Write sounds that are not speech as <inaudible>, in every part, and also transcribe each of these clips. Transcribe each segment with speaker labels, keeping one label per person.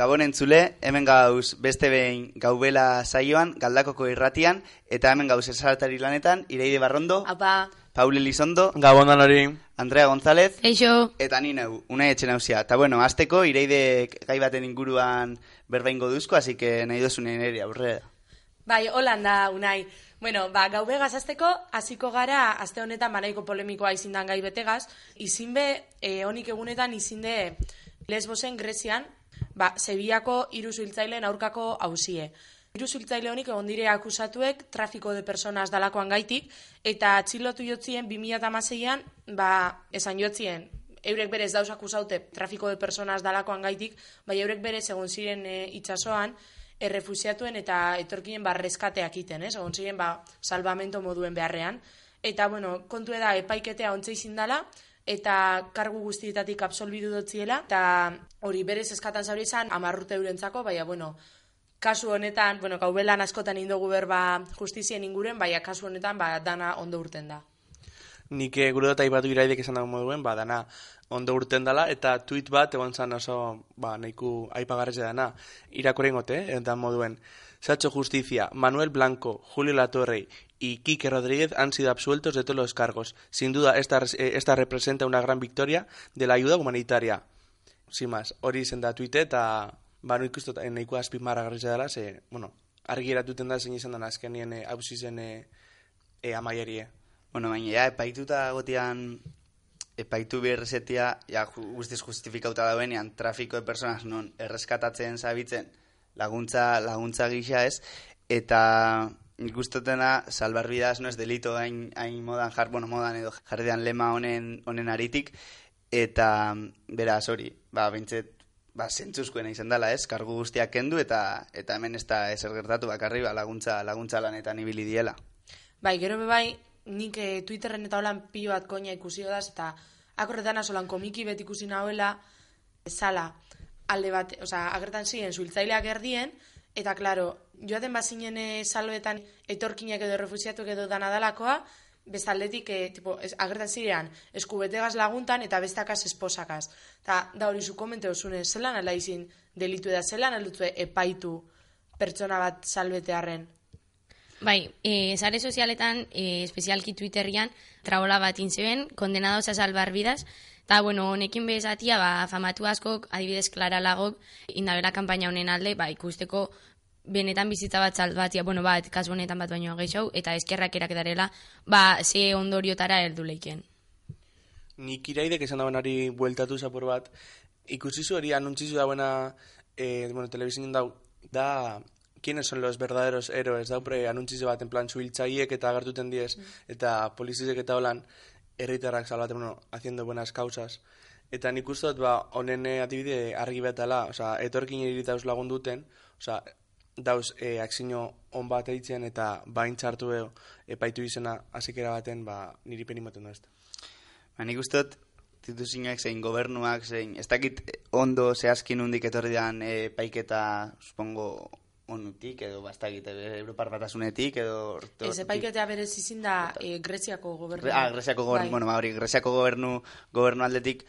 Speaker 1: Gabon entzule, hemen gauz beste behin gaubela saioan, galdakoko irratian, eta hemen gauz esalatari lanetan, Ireide Barrondo,
Speaker 2: Apa,
Speaker 1: Paul Elizondo,
Speaker 3: Gabon hori.
Speaker 1: Andrea González,
Speaker 2: eixo,
Speaker 1: eta ni neu, unai etxe nauzia. Eta bueno, azteko Ireide gai baten inguruan berbaingo duzko, así que nahi dozu nire aurrera.
Speaker 4: Bai, holan da, unai. Bueno, ba, gau begaz azteko, hasiko gara, aste honetan banaiko polemikoa izindan gai betegaz, izinbe, e, honik egunetan izinde Lesbosen Grezian, ba, Sebiako hiru zuhiltzaileen aurkako hausie. Hiru zuhiltzaile honik egon dire akusatuek trafiko de personas dalakoan gaitik, eta atxilotu jotzien 2006an, ba, esan jotzien, eurek berez dauz akusaute trafiko de personas dalakoan gaitik, bai eurek berez egon ziren e, itxasoan, errefusiatuen eta etorkinen ba reskateak iten, ez? Egon ziren ba salvamento moduen beharrean. Eta bueno, kontu da epaiketea ontze izin dala eta kargu guztietatik absolbidu dotziela eta hori berez eskatan zauri izan 10 urte eurentzako, baina bueno, kasu honetan, bueno, gaubelan askotan indogu berba justizien inguren, baina kasu honetan ba dana ondo urten da.
Speaker 3: Nik eh, gure dut aipatu iraidek esan dago moduen, ba, dana ondo urten dela, eta tweet bat egon zan oso, ba, nahiko aipagarreze dana, irakoren gote, eta moduen. Sacho Justicia, Manuel Blanco, Julio Latorre y Quique Rodríguez han sido absueltos de todos los cargos. Sin duda, esta, eh, esta representa una gran victoria de la ayuda humanitaria. Sin más, hori izen da tweet eta ba, no ikustu nahiko azpimarra garritza dela, ze, bueno, argi eratuten da zein izan da azkenien e, hausi zen e, e, amaierie.
Speaker 1: Bueno, baina ja, epaituta gotian, epaitu berrezetia, ja, guztiz justifikauta dauenean, trafiko de personas non erreskatatzen zabitzen laguntza, laguntza gisa ez, eta nik ustotena salbarbidas no es delito hain, hain modan jar, bueno, modan edo jarridean lema honen, honen aritik, eta beraz hori, ba, bintset, ba, zentzuzkoena izan dela ez, kargu guztiak kendu, eta eta hemen ez da ezer gertatu bakarri, ba, laguntza, laguntza lanetan ibili diela.
Speaker 4: Bai, gero be bai, nik eh, Twitterren eta holan pilo bat koina ikusi daz, eta akorretan asolan komiki bet ikusi nahuela, zala, alde bat, osea, agertan ziren zuhiltzaileak erdien, eta klaro, joaten bazinen e, salbetan etorkinak edo refusiatuak edo dana dalakoa, bestaldetik, e, tipo, ez, agertan zirean, eskubetegaz laguntan eta bestakaz esposakaz. Eta da hori zu komente osune, zelan ala izin delitu da, zelan aldutue epaitu pertsona bat salbetearren.
Speaker 2: bai, e, sare sozialetan, e, espezialki Twitterian, traola bat intzeben, kondenados a salvar vidas, eta, bueno, honekin bezatia, ba, famatu askok, adibidez, Clara Lagok, indabera kanpaina honen alde, ba, ikusteko benetan bizitza bat salbatia, bueno, bat, kasu honetan bat baino gehiago, eta eskerrak eraketarela, ba, ze ondoriotara heldu leiken.
Speaker 3: Nik iraidek esan dauen ari bueltatu zapor bat, ikusi hori anuntzizu dauena, eh, bueno, telebizinen dau, da, quiénes son los verdaderos héroes, da, pre, anuntzizu bat, en plan, suhiltzaiek eta agertuten diez, eta polizizek eta holan, herritarrak salbaten, bueno, haciendo buenas causas. Eta nik uste dut, ba, honen eh, adibide argi betala, osea, etorkin iritauz lagunduten, osea, dauz e, akzino on bat eitzen eta bain txartu epaitu izena hasikera baten, ba, niri penimoten da ez.
Speaker 1: Ba, nik uste dut, instituzioak zein gobernuak zein, ez dakit eh, ondo zehazki nundik etorri dan e, paiketa, supongo, onutik, edo bastakit, Europar batasunetik, edo...
Speaker 4: Ez epaiketea berez izin da e, Greziako gobernu.
Speaker 1: Ah, Greziako gobernu,
Speaker 4: Bai.
Speaker 1: bueno, ba, hori, Greziako gobernu, gobernu aldetik,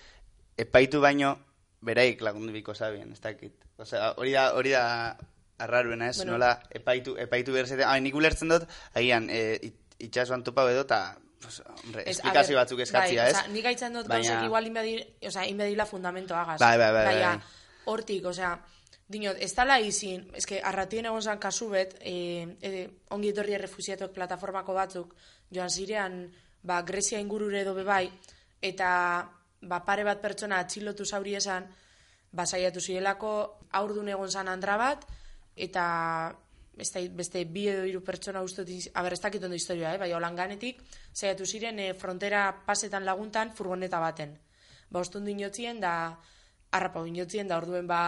Speaker 1: epaitu baino, beraik lagundu biko zabien, ez dakit. Osea, hori da, hori da, arraruena, ez,
Speaker 4: Bueno.
Speaker 1: nola, epaitu, epaitu berzetea, ah, nik ulertzen dut, agian, e, it- itxasuan topau edo, eta, pues, hombre, esplikazio
Speaker 4: ber,
Speaker 1: batzuk eskatzia,
Speaker 4: bai,
Speaker 1: ez?
Speaker 4: Oza, nik gaitzen dut
Speaker 1: Baina-
Speaker 4: gauzek igual inbedi, oza, inbedila fundamento agaz.
Speaker 1: Bai, bai, bai,
Speaker 4: Baina,
Speaker 1: bai.
Speaker 4: hortik, osea, dinot, ez tala izin, eske arratien egon zan kasu bet, e, e, ongi etorri errefusiatuak plataformako batzuk, joan zirean, ba, Grezia ingurure edo bebai, eta ba, pare bat pertsona atxilotu zauri esan, ba, saiatu zirelako, aurdun egon zan andra bat, eta ez da, beste bi edo hiru pertsona uste dut, aber ez dakit ondo historia, eh? bai, holan ganetik, saiatu ziren e, frontera pasetan laguntan furgoneta baten. Ba, ostun dinotzien da, harrapa dinotzien da, orduen ba,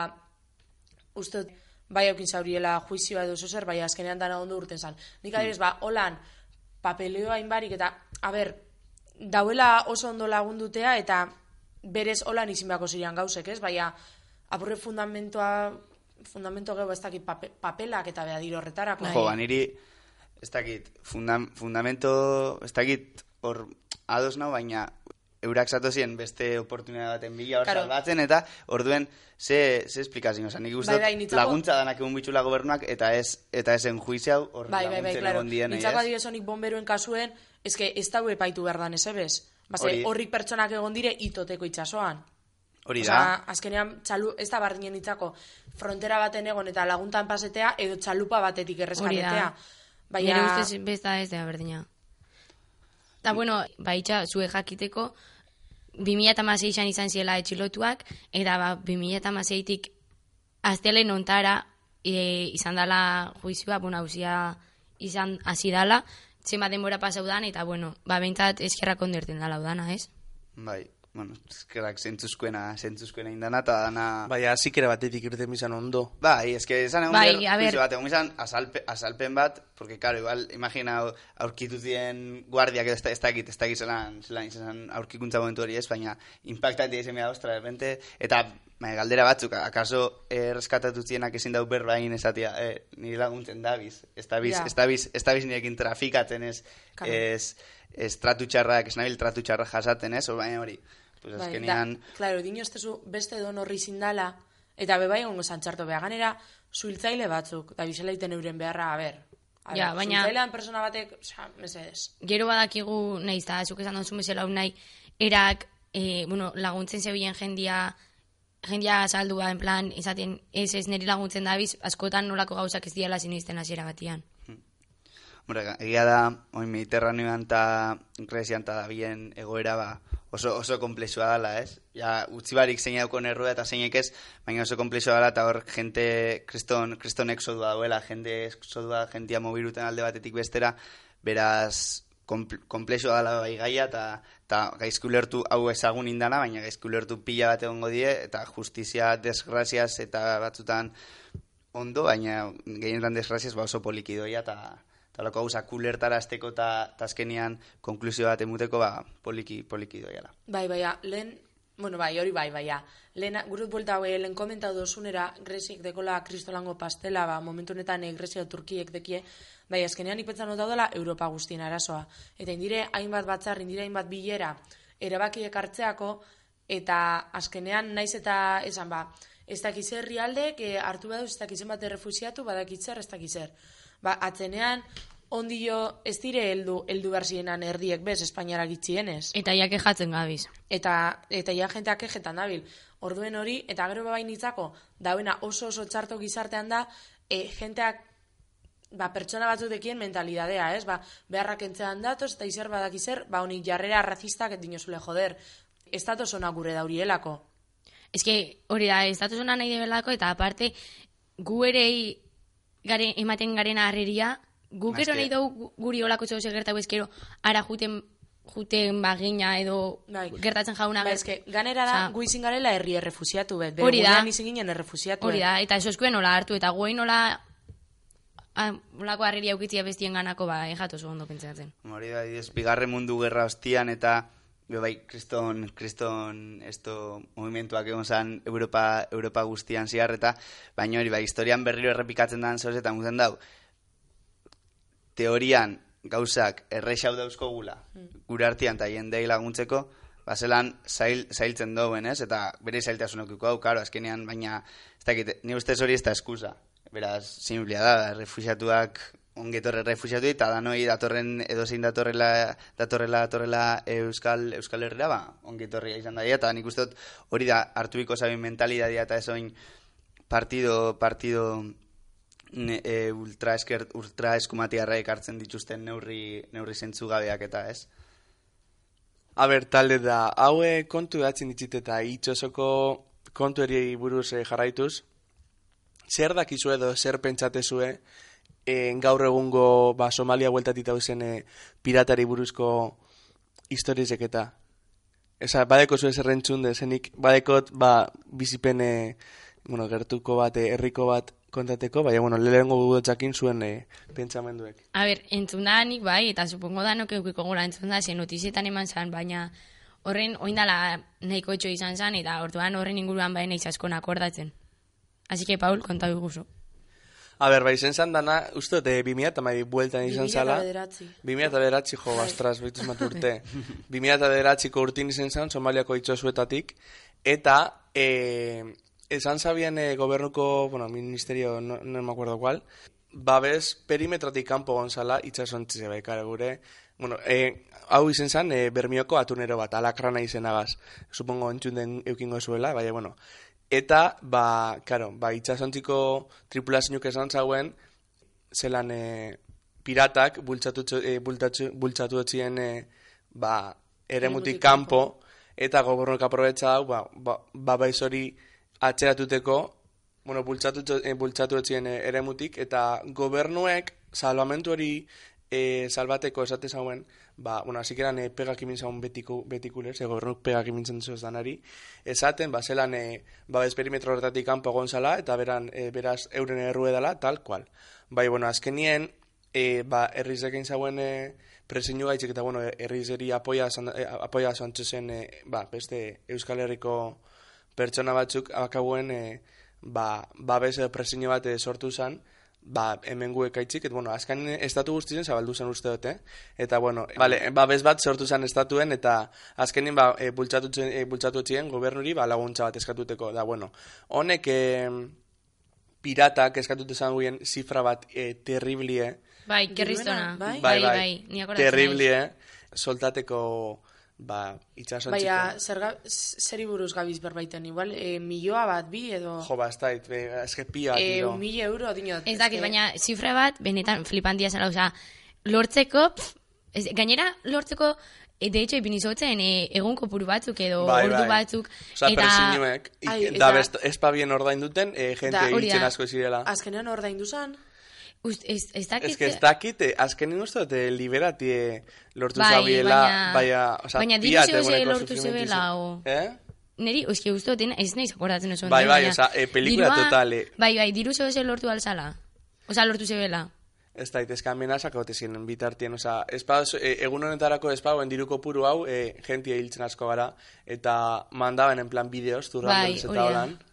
Speaker 4: uste dut, bai aukin zauriela juizioa edo zozer, bai azkenean dana ondo urten zan. Nik adibidez, ba, holan, papeleo hainbarik, eta, a ber, dauela oso ondo lagundutea, eta berez holan izin beharko ziren gauzek, ez? Baina, apurre fundamentoa, fundamento gero ez dakit pape, papelak eta beha diro horretarako.
Speaker 1: Jo, ba, niri, ez dakit, fundam, fundamento, ez dakit, hor, ados nau, baina, eurak zatozien beste oportunitate baten bila hor
Speaker 4: Claro.
Speaker 1: salbatzen, eta orduen, ze, ze esplikazio, oza, nik uste
Speaker 4: Bai, bai, nitzako-
Speaker 1: laguntza danak egun bitxula gobernuak, eta ez, eta esen juiziau, hor
Speaker 4: Bai, bai, bai,
Speaker 1: laguntzen
Speaker 4: claro.
Speaker 1: egon dienei,
Speaker 4: Nitzako
Speaker 1: ez?
Speaker 4: adibidez honik bomberuen kasuen, eske ez daue epaitu behar dan, ez ebes? Base,
Speaker 1: Hori.
Speaker 4: horrik pertsonak egon dire itoteko itxasoan.
Speaker 1: Hori da,
Speaker 4: azkenean, txalu, ez da bardinen nitzako, frontera baten egon eta laguntan pasetea, edo txalupa batetik
Speaker 2: da.
Speaker 4: Baina,
Speaker 2: Nire ustez besta ez da berdina. Eta bueno, baitxa, zue jakiteko, 2006an izan ziela etxilotuak, eta ba, 2006tik aztelen ontara e, izan dela juizioa, bueno, hauzia izan hasi dala, zenbat denbora pasau dan, eta bueno, ba, bentsat eskerrak onderten dala udana, ez?
Speaker 1: bai, bueno, eskerak zentzuzkoena, zentzuzkoena indana, eta dana...
Speaker 3: Baina, zikera batetik irten bizan ondo.
Speaker 1: Bai, es que esan egon
Speaker 2: Bai,
Speaker 1: juizio bat, egon izan azalpe, azalpen bat, porque, claro, igual, imagina aurkitu zien guardiak ez, ez dakit, ez dakit zelan, zelan izan aurkikuntza momentu hori ez, baina impactantia izan behar, ostra, de repente, eta bai, galdera batzuk, akaso erreskatatu zienak ezin dau berbain esatia, eh, nire laguntzen dabiz, ez dabiz,
Speaker 4: Ja.
Speaker 1: ez dabiz, ez dabiz nirekin trafikatzen ez, ez, ez tratu txarrak, ez nabil tratu txarrak jasaten ez, o baina hori, pues
Speaker 4: bai,
Speaker 1: azkenean,
Speaker 4: da, claro, dino estezu beste don horri zindala, eta bebai egongo zantxarto beha. Ganera, suiltzaile batzuk, da bizela iten euren beharra, a ber. A
Speaker 2: Ja,
Speaker 4: ber,
Speaker 2: baina-
Speaker 4: Suiltzailean persona batek, osea, mesedez.
Speaker 2: Gero badakigu, nahi da, zuk esan bezala hau nahi, erak, e, bueno, laguntzen zebilen jendia, jendia saldua, en plan, izaten, ez ez niri laguntzen dabiz, askotan nolako gauzak ez diala sinisten hasiera batian.
Speaker 1: Hombre, egia da, oin Mediterraneoan eta Grecian eta da bien egoera ba, oso, oso komplexua dela, ez? Ja, utzi barik zein daukon errua eta zeinek ez, baina oso komplexua dela eta hor jente, kriston, kriston exodua dauela, jende exodua, jentia mobiluten alde batetik bestera, beraz, kompl- komplexua dela bai gaia eta, eta gaizki ulertu hau ezagun indana, baina gaizki ulertu pila bat egongo die, eta justizia desgraziaz eta batzutan ondo, baina gehienetan desgraziaz ba oso poliki doia eta eta lako gauzak ulertarazteko eta azkenean konklusio bat emuteko ba poliki poliki doiala.
Speaker 4: Bai, baia, lehen, bueno, bai, hori bai, baia. Lehen, gurut buelta hau, lehen komentau dozunera, Grezik dekola kristolango pastela, ba, momentu honetan eh, Grezia Turkiek dekie, bai, azkenean ipetza nota dela Europa guztien arazoa. Eta indire hainbat batzar, indire hainbat bilera, erabakiek hartzeako, eta azkenean naiz eta esan ba, ez dakiz herrialdek e, hartu badu ez dakizen bat errefusiatu, badakitzer ez dakizer. Ba, atzenean, ondio ez dire heldu heldu berzienan erdiek bez Espainiara gitzienez.
Speaker 2: Eta ja jatzen gabiz.
Speaker 4: Eta, eta ja jenteak ejetan dabil. Orduen hori, eta gero bebain nitzako, dauena oso oso txarto gizartean da, e, jenteak ba, pertsona batzuk dekien mentalidadea, ez? Ba, beharrak entzean datoz, eta izer badak izer, ba, honik jarrera arrazistak dinozule joder. Datoz ona gure daurielako.
Speaker 2: Ez que hori da, ez datu zona nahi debelako, eta aparte, gu erei gare, ematen garen harreria, gu gero
Speaker 1: eske-
Speaker 2: nahi dugu guri olako zeu gertatu ezkero, ara juten, juten bagina edo
Speaker 4: Bai.
Speaker 2: gertatzen jauna.
Speaker 4: Ba, eske, ganera da, gu izin garela herri errefusiatu, bet.
Speaker 2: Hori da.
Speaker 4: gurean izin ginen errefusiatu.
Speaker 2: Hori da, eta eso eskuen nola hartu, eta guai nola ah, olako harreria ukitzia bestien ganako, ba, ejatu oso ondo pentsatzen.
Speaker 1: Hori da, bigarren mundu gerra ostian eta bai, kriston, kriston esto movimentuak egon zan Europa, Europa guztian ziar eta baina hori, bai, historian berriro errepikatzen dan zoz eta muten dau, teorian gauzak errexau dauzkogula, gure artean eta jendei laguntzeko, bazelan zail, zailtzen dauen, ez? Eta bere zailtasunokiko hau, karo, azkenean, baina, ez dakit, ni ustez hori ez da eskusa. Beraz, simplia da, refusiatuak ongetorre refusiatu eta danoi datorren edozein datorrela datorrela datorrela euskal euskal herrira ba ongetorria izan daia eta nik dut hori da hartuiko sabin mentalidadia eta ez oin partido partido ne, e, ultra esker ultra eskumatiarraek hartzen dituzten neurri neurri zentzugabeak eta ez.
Speaker 3: A ber, talde da, haue kontu edatzen ditzit eta itxosoko kontu eri buruz eh, jarraituz, zer dakizu edo zer pentsatezue eh, gaur egungo ba, Somalia bueltatit dauzen eh, piratari buruzko historizek eta Esa, badeko zu ezer entzun dezenik, badekot, ba, bizipen, eh, bueno, gertuko bat, herriko bat kontateko, baina, bueno, lehengo gudotxakin zuen eh, pentsamenduek.
Speaker 2: A ber, entzun da nik bai, eta supongo da nok eukiko gula entzun da, ze notizietan eman zan, baina horren oindala nahiko etxo izan zan, eta orduan horren inguruan bai naiz asko nakordatzen. Así que, Paul, konta guzu.
Speaker 3: A bai, zen zan dana, uste dut, eh, 2000 eta mai bueltan izan zala.
Speaker 4: 2009.
Speaker 3: 2000 eta bederatzi, jo, bastraz, behituz mat urte. <laughs> 2000 eta bederatziko urtin izan zan, Somaliako itxosuetatik, eta e, esan zabien e, gobernuko, bueno, ministerio, no, no me acuerdo cuál, babes perimetrotik kanpo gonzala itxasontzize bai, kare gure, bueno, e, hau izen zan, e, bermioko atunero bat, alakrana izenagaz, supongo entzun den eukingo zuela, baina, bueno, eta, ba, karo, ba, itxasontziko tripulazioak esan zauen, zelan e, piratak bultzatu, e, bultatu, bultzatu etzien, e, ba, eremutik kanpo, eta gobernuak aprobetsa hau, ba, ba, ba hori atxeratuteko, bueno, bultzatu, e, bultzatu etzien e, eremutik, eta gobernuek salvamentu hori e, salbateko esate zauen, ba, bueno, hasi keran e, pegak imin zaun betiku, betikulez, e, gobernuk pegak imin zentzuz danari, esaten, ba, zelan, e, ba, ez perimetro horretatik kanpo egon zala, eta beran, e, beraz, euren errue dela, tal cual. Bai, bueno, azkenien, e, ba, errizekin zauen e, presiñu gaitzik, eta, bueno, errizeri apoia, zan- e, apoia zantzuzen, e, ba, beste Euskal Herriko pertsona batzuk akabuen e, ba, babes edo presiño bat e, sortu zen, ba, hemen guek aitzik, eta, bueno, azkan estatu guztien zabaldu zen uste dute, eta, bueno, vale, babes bat sortu zen estatuen, eta azkenin, ba, e, bultzatu, e, bultzatu etzien gobernuri, ba, laguntza bat eskatuteko, da, bueno, honek, e, piratak eskatute zan guien zifra bat e, terriblie,
Speaker 2: Bai, kerristona.
Speaker 4: bai?
Speaker 2: bai, bai, ni akordatzen
Speaker 3: terriblie, soltateko, ba, itxasontziko.
Speaker 4: Baina, zer ga, zeri buruz gabiz berbaiten, igual, e, milioa bat bi edo...
Speaker 3: Jo, ba, ez da, eske pia,
Speaker 4: e,
Speaker 3: tiro.
Speaker 4: un mila euro, dinot.
Speaker 2: Ez dakit, baina zifra bat, benetan flipantia zela, oza, lortzeko, pff, ez, gainera lortzeko, e, de hecho, ipin izotzen, e, egun kopuru batzuk edo
Speaker 3: Bai,
Speaker 2: ordu
Speaker 3: bai.
Speaker 2: batzuk,
Speaker 3: Osa,
Speaker 2: eta...
Speaker 3: persinuek,
Speaker 4: Ai,
Speaker 3: da best, ez pa bien ordain duten, e, gente
Speaker 4: Da,
Speaker 3: asko zirela.
Speaker 4: Azkenean ordaindu zan,
Speaker 2: Ust, ez, ez dakit...
Speaker 3: Ez que ez dakit, eh, azkenin uste dut, eh, liberati eh, lortu
Speaker 2: Bai,
Speaker 3: zabiela,
Speaker 2: baina-
Speaker 3: oza,
Speaker 2: baina diru
Speaker 3: piat
Speaker 2: zeu ze
Speaker 3: eguneko
Speaker 2: lortu zebela, o-
Speaker 3: Eh?
Speaker 2: Neri, eski uste dut, ez naiz akordatzen oso.
Speaker 3: Bai, bai, osea, e, pelikula
Speaker 2: dirua-
Speaker 3: total, eh.
Speaker 2: Bai, bai, diru zeu ze lortu alzala. Osa, lortu zebela.
Speaker 3: Ez da, itezka amenazak haute ziren bitartien, oza, espa, e, egun honetarako espauen diru kopuru hau, e, jentia hiltzen asko gara, eta mandaben en plan bideos,
Speaker 2: Bai,
Speaker 3: turrandolez
Speaker 2: hori
Speaker 3: eta holan. Bai,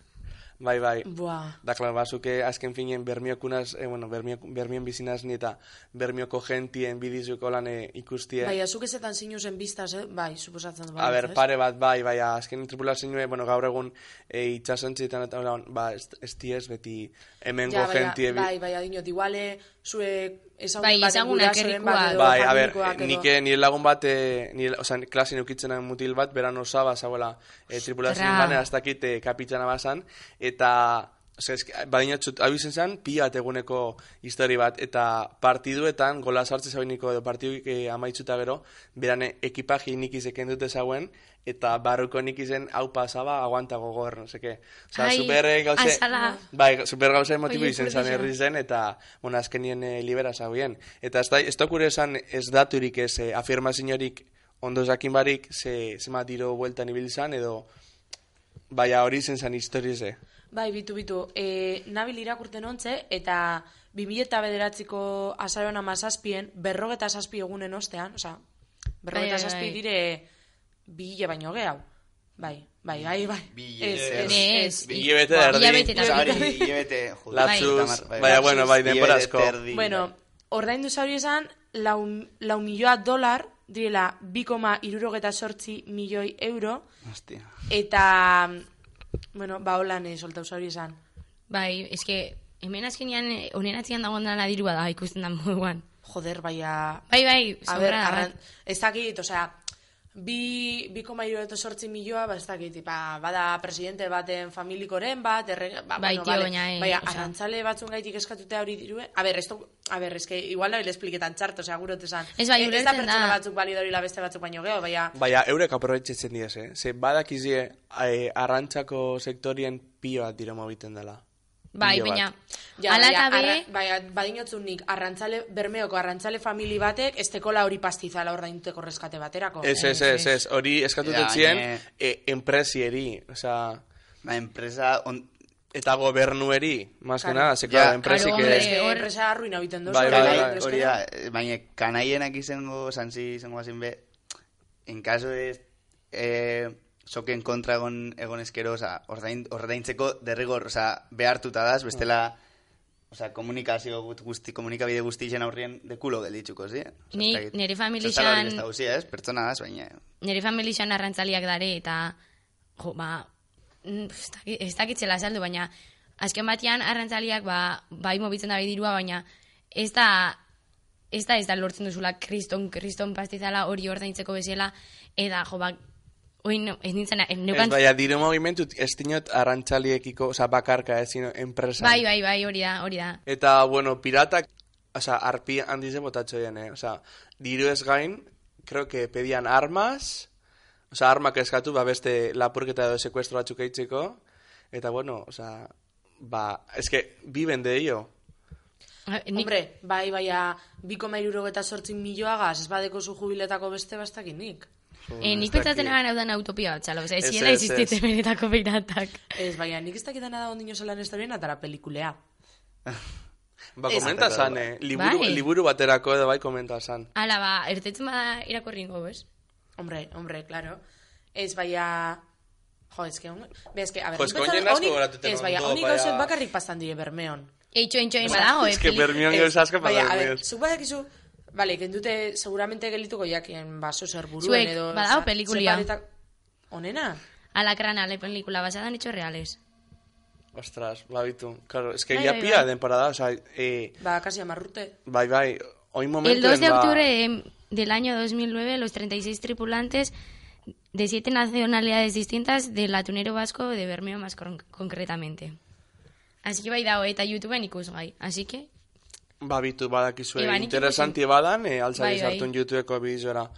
Speaker 3: bai.
Speaker 4: buah.
Speaker 3: Da, klar, bazuke azken finen bermiokunaz, eh, bueno, bermio, bermien bizinaz ni eta bermioko gentien bidizuko lan eh, ikustie.
Speaker 4: Bai, azuk ezetan zinuzen biztaz, eh? bai, suposatzen dut.
Speaker 3: A
Speaker 4: bai,
Speaker 3: ber,
Speaker 4: ez?
Speaker 3: pare bat, bai, bai, azken tripulazioa, bueno, gaur egun e, itxasontzietan eta hola, ba, ez, ez beti hemengo
Speaker 4: Ja, baina,
Speaker 3: gentie...
Speaker 4: bai, bai, adinot, iguale, zue ezagun
Speaker 2: Bai,
Speaker 4: baten
Speaker 2: ezagunak,
Speaker 4: edo
Speaker 3: Bai, a ber,
Speaker 4: edo-
Speaker 3: nike nire lagun bat, e, nire, oza, klasin eukitzen mutil bat, beran osaba, zauela, e, tripulazioan
Speaker 2: Ostra.
Speaker 3: bane, hasta kit, e, kapitana bazan, eta, oza, eski, badinatzut, hau izen zen, pia eguneko histori bat, eta partiduetan, gola sartze zabeniko edo partiduik e, amaitzuta gero, berane ekipaji nik izeken dute zauen, eta barruko nik izen hau pasaba, aguanta gogor, no seke.
Speaker 2: Ai,
Speaker 3: super eh, gauze...
Speaker 2: azala.
Speaker 3: Bai, super gauza emotibo
Speaker 2: Oie,
Speaker 3: izen zan herri zen, eta, bueno, azkenien e, libera zauen. Eta ez da, ez da esan ez daturik ez e, afirmaziorik ondo jakin barik, ze, zema tiro bueltan ibil zan, edo, baina hori zen zan historize.
Speaker 4: Bai, bitu, bitu. E, nabil irakurten ontze, eta 2000 eta bederatziko azaroan amazazpien, berrogeta zazpi egunen ostean, oza, berrogeta
Speaker 2: Bai, bai,
Speaker 4: zazpi
Speaker 2: bai.
Speaker 4: dire bi hile baino gehiago. Bai, bai, bai, bai.
Speaker 1: Bi
Speaker 4: Ez,
Speaker 1: hile.
Speaker 4: ez,
Speaker 2: Ez,
Speaker 4: ez.
Speaker 3: Hilabete
Speaker 2: Ba,
Speaker 3: erdi.
Speaker 2: hilabete erdi.
Speaker 1: hilabete, <laughs> joder,
Speaker 3: Latzuz,
Speaker 1: bai,
Speaker 3: baina,
Speaker 1: bai.
Speaker 3: bueno, bai, denbora
Speaker 1: Hilabete
Speaker 3: asko.
Speaker 1: erdi,
Speaker 4: Bueno, ordaindu zauri esan, lau, lau milioa dolar, direla 2,irurogeta sortzi milioi euro,
Speaker 1: bai. Hostia.
Speaker 4: eta, bueno, ba, holan eh, soltau zauri esan.
Speaker 2: Bai, eske, hemen azkenean, eh, honen atzian dagoen dela dirua da, ikusten da moduan.
Speaker 4: Joder, baina...
Speaker 2: Bai, bai,
Speaker 4: A ber,
Speaker 2: sobra,
Speaker 4: arran,
Speaker 2: bat.
Speaker 4: ez dakit, osea, bi, bi koma sortzi milioa, ba, ez dakit, ba, bada presidente baten familikoren bat, erre, ba,
Speaker 2: Bai,
Speaker 4: bueno,
Speaker 2: tio,
Speaker 4: vale,
Speaker 2: baina, eh,
Speaker 4: baina
Speaker 2: osea.
Speaker 4: arrantzale batzun gaitik eskatutea hori dirue, a ber, esto, a ber, eske, igual nahi espliketan txarto, osea, gurot esan.
Speaker 2: Ez bai,
Speaker 4: Eh, ez da pertsona
Speaker 2: da.
Speaker 4: batzuk balio hori la beste batzuk baino geho, baina,
Speaker 3: Baina, eurek aprobetxetzen diez, eh? Ze badakizie, eh, arrantzako sektorien pio bat dira mobiten dela.
Speaker 2: Bai, baina,
Speaker 4: ja,
Speaker 2: ala eta be,
Speaker 4: baina, badinotzun nik, arrantzale, bermeoko arrantzale famili batek, ez tekola hori pastizala ordainteko reskate baterako.
Speaker 3: Ez, ez, ez, ez, hori eskatutzen
Speaker 1: Ja, baina-
Speaker 3: e, enpresieri, osea,
Speaker 1: Ba, enpresa, on,
Speaker 3: eta gobernueri, más que nada, ze,
Speaker 1: Ja,
Speaker 3: claro, enpresi
Speaker 2: claro,
Speaker 3: que...
Speaker 4: enpresa arruina biten dozu.
Speaker 3: Bai,
Speaker 1: Bai,
Speaker 3: bai,
Speaker 1: bai,
Speaker 3: bai,
Speaker 1: hori da, baina kanaienak izango, zanzi izango bazin be, en caso de eh, soken kontra egon, egon eskero, oza, ordain, ordaintzeko derrigor, oza, behartuta daz, bestela Osea, komunikazio gut- guzti, komunikabide guztien aurrien dekulo gelditzuko, zi? Osea,
Speaker 2: Ni- nire familixan-
Speaker 1: hori ez? Pertsona da, baina...
Speaker 2: nire familixan arrantzaliak dare, eta, jo, ba, mm, ez dakitzela saldu, baina, azken batean arrantzaliak, ba, bai mobitzen da dirua, baina, ez da, ez da, ez da lortzen duzula kriston, kriston pastizala hori ordaintzeko bezala, eta, jo, ba, oin, ez nintzen,
Speaker 3: Ez,
Speaker 2: neukan,
Speaker 3: baina, dire movimentu, ez dinot arrantzaliekiko, oza, bakarka, ez zino, enpresa.
Speaker 2: bai, bai, bai, hori da, hori da.
Speaker 3: Eta, bueno, piratak, oza, arpi handize botatxo dien, eh? Oza, diru ez gain, creo que pedían armas, oza, armak eskatu, ba, beste lapurketa edo sekuestro batzuk eitzeko, eta, bueno, oza, ba, es que viven de ello.
Speaker 2: Ah, Nik,
Speaker 4: Hombre, bai, baina, biko mairuro eta sortzin milioagaz, ez badeko zu jubiletako beste bastakinik.
Speaker 2: Eh, nik
Speaker 3: Ez
Speaker 2: pentsatzen egan hau da utopia bat, txalo,
Speaker 3: Ez,
Speaker 2: ez
Speaker 3: ez,
Speaker 2: ziela
Speaker 3: ez.
Speaker 2: existite benetako piratak.
Speaker 4: Ez, baina, nik ez dakitana da ondino zelan estorien atara pelikulea.
Speaker 3: Ba,
Speaker 4: Ez.
Speaker 3: komenta zan, eh? Liburu,
Speaker 2: Bai.
Speaker 3: liburu baterako edo bai komenta zan.
Speaker 2: Ala, ba, ertetzen bada irakurri ingo, bez?
Speaker 4: Hombre, hombre, claro. Ez, baina... Jo, ez que... Be, ez que, a ver,
Speaker 3: Jo, ez que
Speaker 4: nik
Speaker 3: oinen
Speaker 4: pentsa-
Speaker 3: asko goratuten
Speaker 4: Ez, baina, honik gauzek bakarrik pastan dire bermeon.
Speaker 2: Eitxo, eitxo,
Speaker 4: Osea,
Speaker 2: badago, eh?
Speaker 3: Es que
Speaker 2: peli-
Speaker 3: bermion
Speaker 4: Ez,
Speaker 3: geuz asko
Speaker 4: baina,
Speaker 3: para
Speaker 4: a ver, zuk badakizu... Vale, kendute seguramente gelituko jakien baso zer buruen
Speaker 2: Zuek,
Speaker 4: edo...
Speaker 2: badago
Speaker 4: za-
Speaker 2: pelikulia.
Speaker 4: separetak- Onena?
Speaker 2: Alacrana, la película basada en hechos reales.
Speaker 3: Ostras, babitu. Claro, es que
Speaker 2: Bai,
Speaker 3: ya
Speaker 2: bai,
Speaker 3: pilla
Speaker 2: bai.
Speaker 3: temporada, o sea, eh,
Speaker 4: Ba, kasi amarrute.
Speaker 3: bai, bai, hoy momento
Speaker 2: El 2 de
Speaker 3: en ba-
Speaker 2: octubre de- del año 2009, los 36 tripulantes de siete nacionalidades distintas del atunero vasco de Bermeo más con- concretamente. Así que bai dago eta YouTubeen ikusgai. Así que,
Speaker 3: Babitu badakizue,
Speaker 2: nik
Speaker 3: interesanti badan, eh, altzari
Speaker 2: Bai, bai.
Speaker 3: sartun YouTubeko bideora.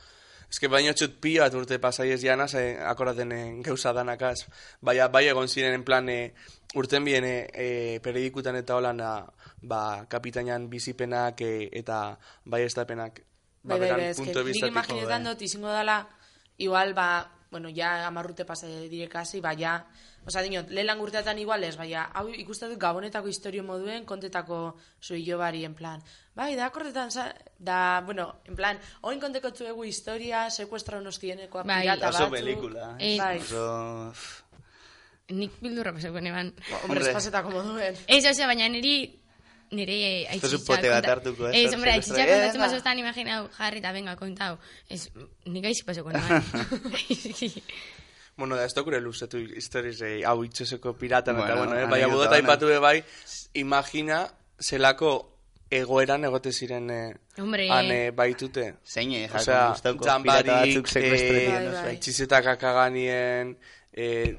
Speaker 3: Ez que baino txut bat urte pasai ez janaz, eh, akoraten eh, gauza danakaz. Baina, bai egon ziren en plan, eh, urten bien eh, eh, periodikutan eta holan, ah, ba, kapitainan bizipenak eh, eta bai estapenak. Ba,
Speaker 4: Bai, bai,
Speaker 3: beran
Speaker 4: bai, ez que
Speaker 3: punto de
Speaker 4: nik
Speaker 3: vistatiko,
Speaker 4: imaginetan
Speaker 3: bai.
Speaker 4: dut ba, bueno, ja amarrute pasa direkasi, ba, ja, Osa, dinot, lehelan urteatan igual ez, baina, hau ikusten dut gabonetako historio moduen, kontetako zuio bari, en plan. Bai, da, akordetan, za- da, bueno, en plan, oin konteko zuegu historia, sekuestra unos tienekoa
Speaker 2: Bai.
Speaker 4: pirata
Speaker 1: Oso
Speaker 4: batzuk.
Speaker 1: pelikula.
Speaker 2: Eh,
Speaker 4: Bai.
Speaker 1: Oso...
Speaker 2: nik bildurra pasako neban.
Speaker 4: Hombre,
Speaker 1: Hombre.
Speaker 4: espasetako moduen.
Speaker 2: Ez, ose, baina niri nire
Speaker 1: Esto es bat hartuko, eh,
Speaker 2: Ez, hombre,
Speaker 1: zer-
Speaker 2: kontatzen
Speaker 1: venga.
Speaker 2: bazostan imaginau jarri eta venga, kontau. Ez, nik aizik pasako <laughs> neban. <laughs>
Speaker 3: Bueno, da, ez dokure luzetu historiz eh, hau itxoseko piratan, eta
Speaker 1: Bueno,
Speaker 3: bueno, eh, baina budota ipatu be bai, imagina zelako egoeran egote ziren eh,
Speaker 2: Hombre.
Speaker 3: han eh, baitute.
Speaker 1: Zein, eh, jakun guztauko pirata batzuk sekrestreten,
Speaker 4: Bai,
Speaker 1: no
Speaker 4: bai.
Speaker 3: txizetak akaganien, eh,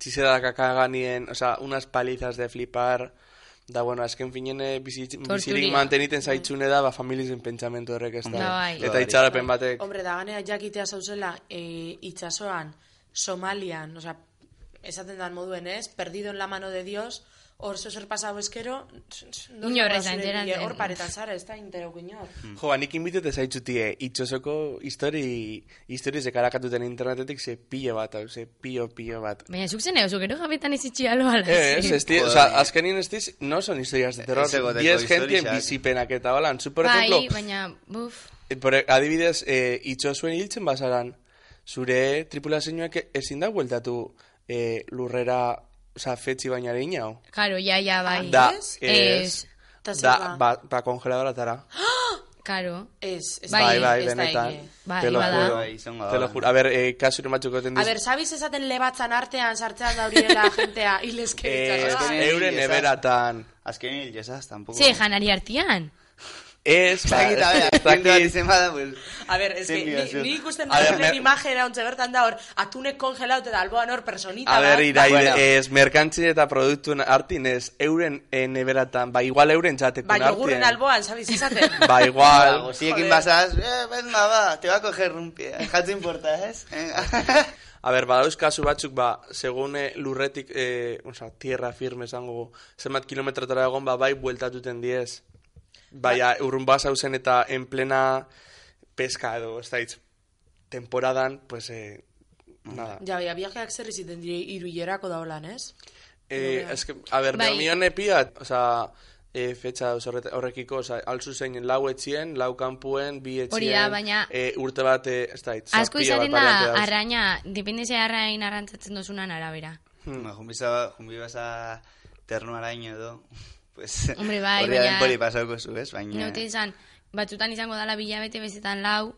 Speaker 3: txizetak akaganien, osea, unas palizas de flipar, da, bueno, azken finen eh, bizi,
Speaker 2: Torturia.
Speaker 3: bizirik manteniten zaitzune da, ba, familizen pentsamentu horrek ez da.
Speaker 2: Da, bai.
Speaker 3: Eta
Speaker 1: Bai.
Speaker 3: itxarapen batek.
Speaker 4: Hombre, da ganea jakitea zauzela e, itxasoan, Somalian, osea, esaten dan moduen, ez? Perdido en la mano de Dios, hor zer pasau eskero,
Speaker 2: Inor ez da enteratzen.
Speaker 4: Hor paretan zara, ez da interok inor.
Speaker 3: Jo, ba, nik inbitete zaitzutie, itxosoko histori, histori zekarakatuten internetetik ze pilo bat, hau, ze pilo, pilo bat.
Speaker 2: Baina zuk zen oso gero jabetan ez itxi alo ala.
Speaker 3: Ez, ez, tío, o
Speaker 1: Joder.
Speaker 3: sea, azkenin ez diz, no son historias de terror,
Speaker 1: Ez
Speaker 3: 10 gentien bizipenak eta holan, zu, por
Speaker 2: bai,
Speaker 3: ejemplo,
Speaker 2: baina, buf,
Speaker 3: eh, por, adibidez, eh, itxosuen hiltzen bazaran, zure tripulazioak ezin da bueltatu eh, lurrera, oza, fetxi baina hau.
Speaker 2: karo, ja, ja, bai.
Speaker 3: Da,
Speaker 4: Ez? Ta zer
Speaker 3: da, ba, ba kongeladora
Speaker 2: Karo.
Speaker 4: Ez, ez
Speaker 2: Bai,
Speaker 3: Bai, bai, benetan.
Speaker 2: Bai,
Speaker 3: Te lo juro.
Speaker 1: Bai.
Speaker 3: Te lo juro. A ver, eh, kasuren batzuk goten
Speaker 4: A ber, sabiz esaten lebatzan artean sartzean da horiela <laughs> jentea hilezke
Speaker 3: Eh, euren eberatan.
Speaker 1: Azken hil jesaz, tampoco.
Speaker 2: Ze, janari artian.
Speaker 3: Ez, ba,
Speaker 1: Zakit, a ver,
Speaker 3: ez
Speaker 1: pues...
Speaker 4: A ber, ez que, ni, ikusten da
Speaker 3: mer-
Speaker 4: imajera ontze bertan da hor, atunek kongelaut eta alboan hor personita
Speaker 3: A ber,
Speaker 4: bat.
Speaker 3: irai,
Speaker 1: Bueno.
Speaker 3: ez, merkantzi eta produktuen artin ez, euren eh, neberatan, ba, igual euren txatekun
Speaker 4: Ba,
Speaker 3: artien.
Speaker 4: jogurren alboan, sabiz esaten? <laughs>
Speaker 3: Ba, igual.
Speaker 1: Goziekin
Speaker 4: Joder.
Speaker 1: basaz, eh, venga, ba, te va a coger un pie. Jatzu importa, ez? <laughs>
Speaker 3: A ber, badauz kasu batzuk, ba, segun eh, lurretik, eh, oza, tierra firme esango, zenbat kilometrotara egon, ba, bai, bueltatuten diez. Baina, urrun basau zen eta en plena pesca edo, ez da hitz, temporadan, pues, eh, nada.
Speaker 4: Ja, baina, viajeak zer iziten dire iruilerako da holan, ez?
Speaker 3: Eh, es que, a ver,
Speaker 2: Bai.
Speaker 3: Bermion epia, o sea, eh, fetxa horrekiko, o sea, alzu zein lau etxien, lau kanpuen, bi etxien,
Speaker 2: Hori da, baina-
Speaker 3: eh, urte bat, eh, ez da hitz,
Speaker 2: Asko izaten da, arraina, depende ze arrain arrantzatzen dozunan arabera.
Speaker 1: Hmm. Ba, jumbiza, jumbi basa ternuaraino edo, pues,
Speaker 2: Hombre, bai,
Speaker 1: horri
Speaker 2: baina-
Speaker 1: denpori pasauko zu, ez? Baina,
Speaker 2: Neute izan, batzutan izango dala bilabete bezetan lau,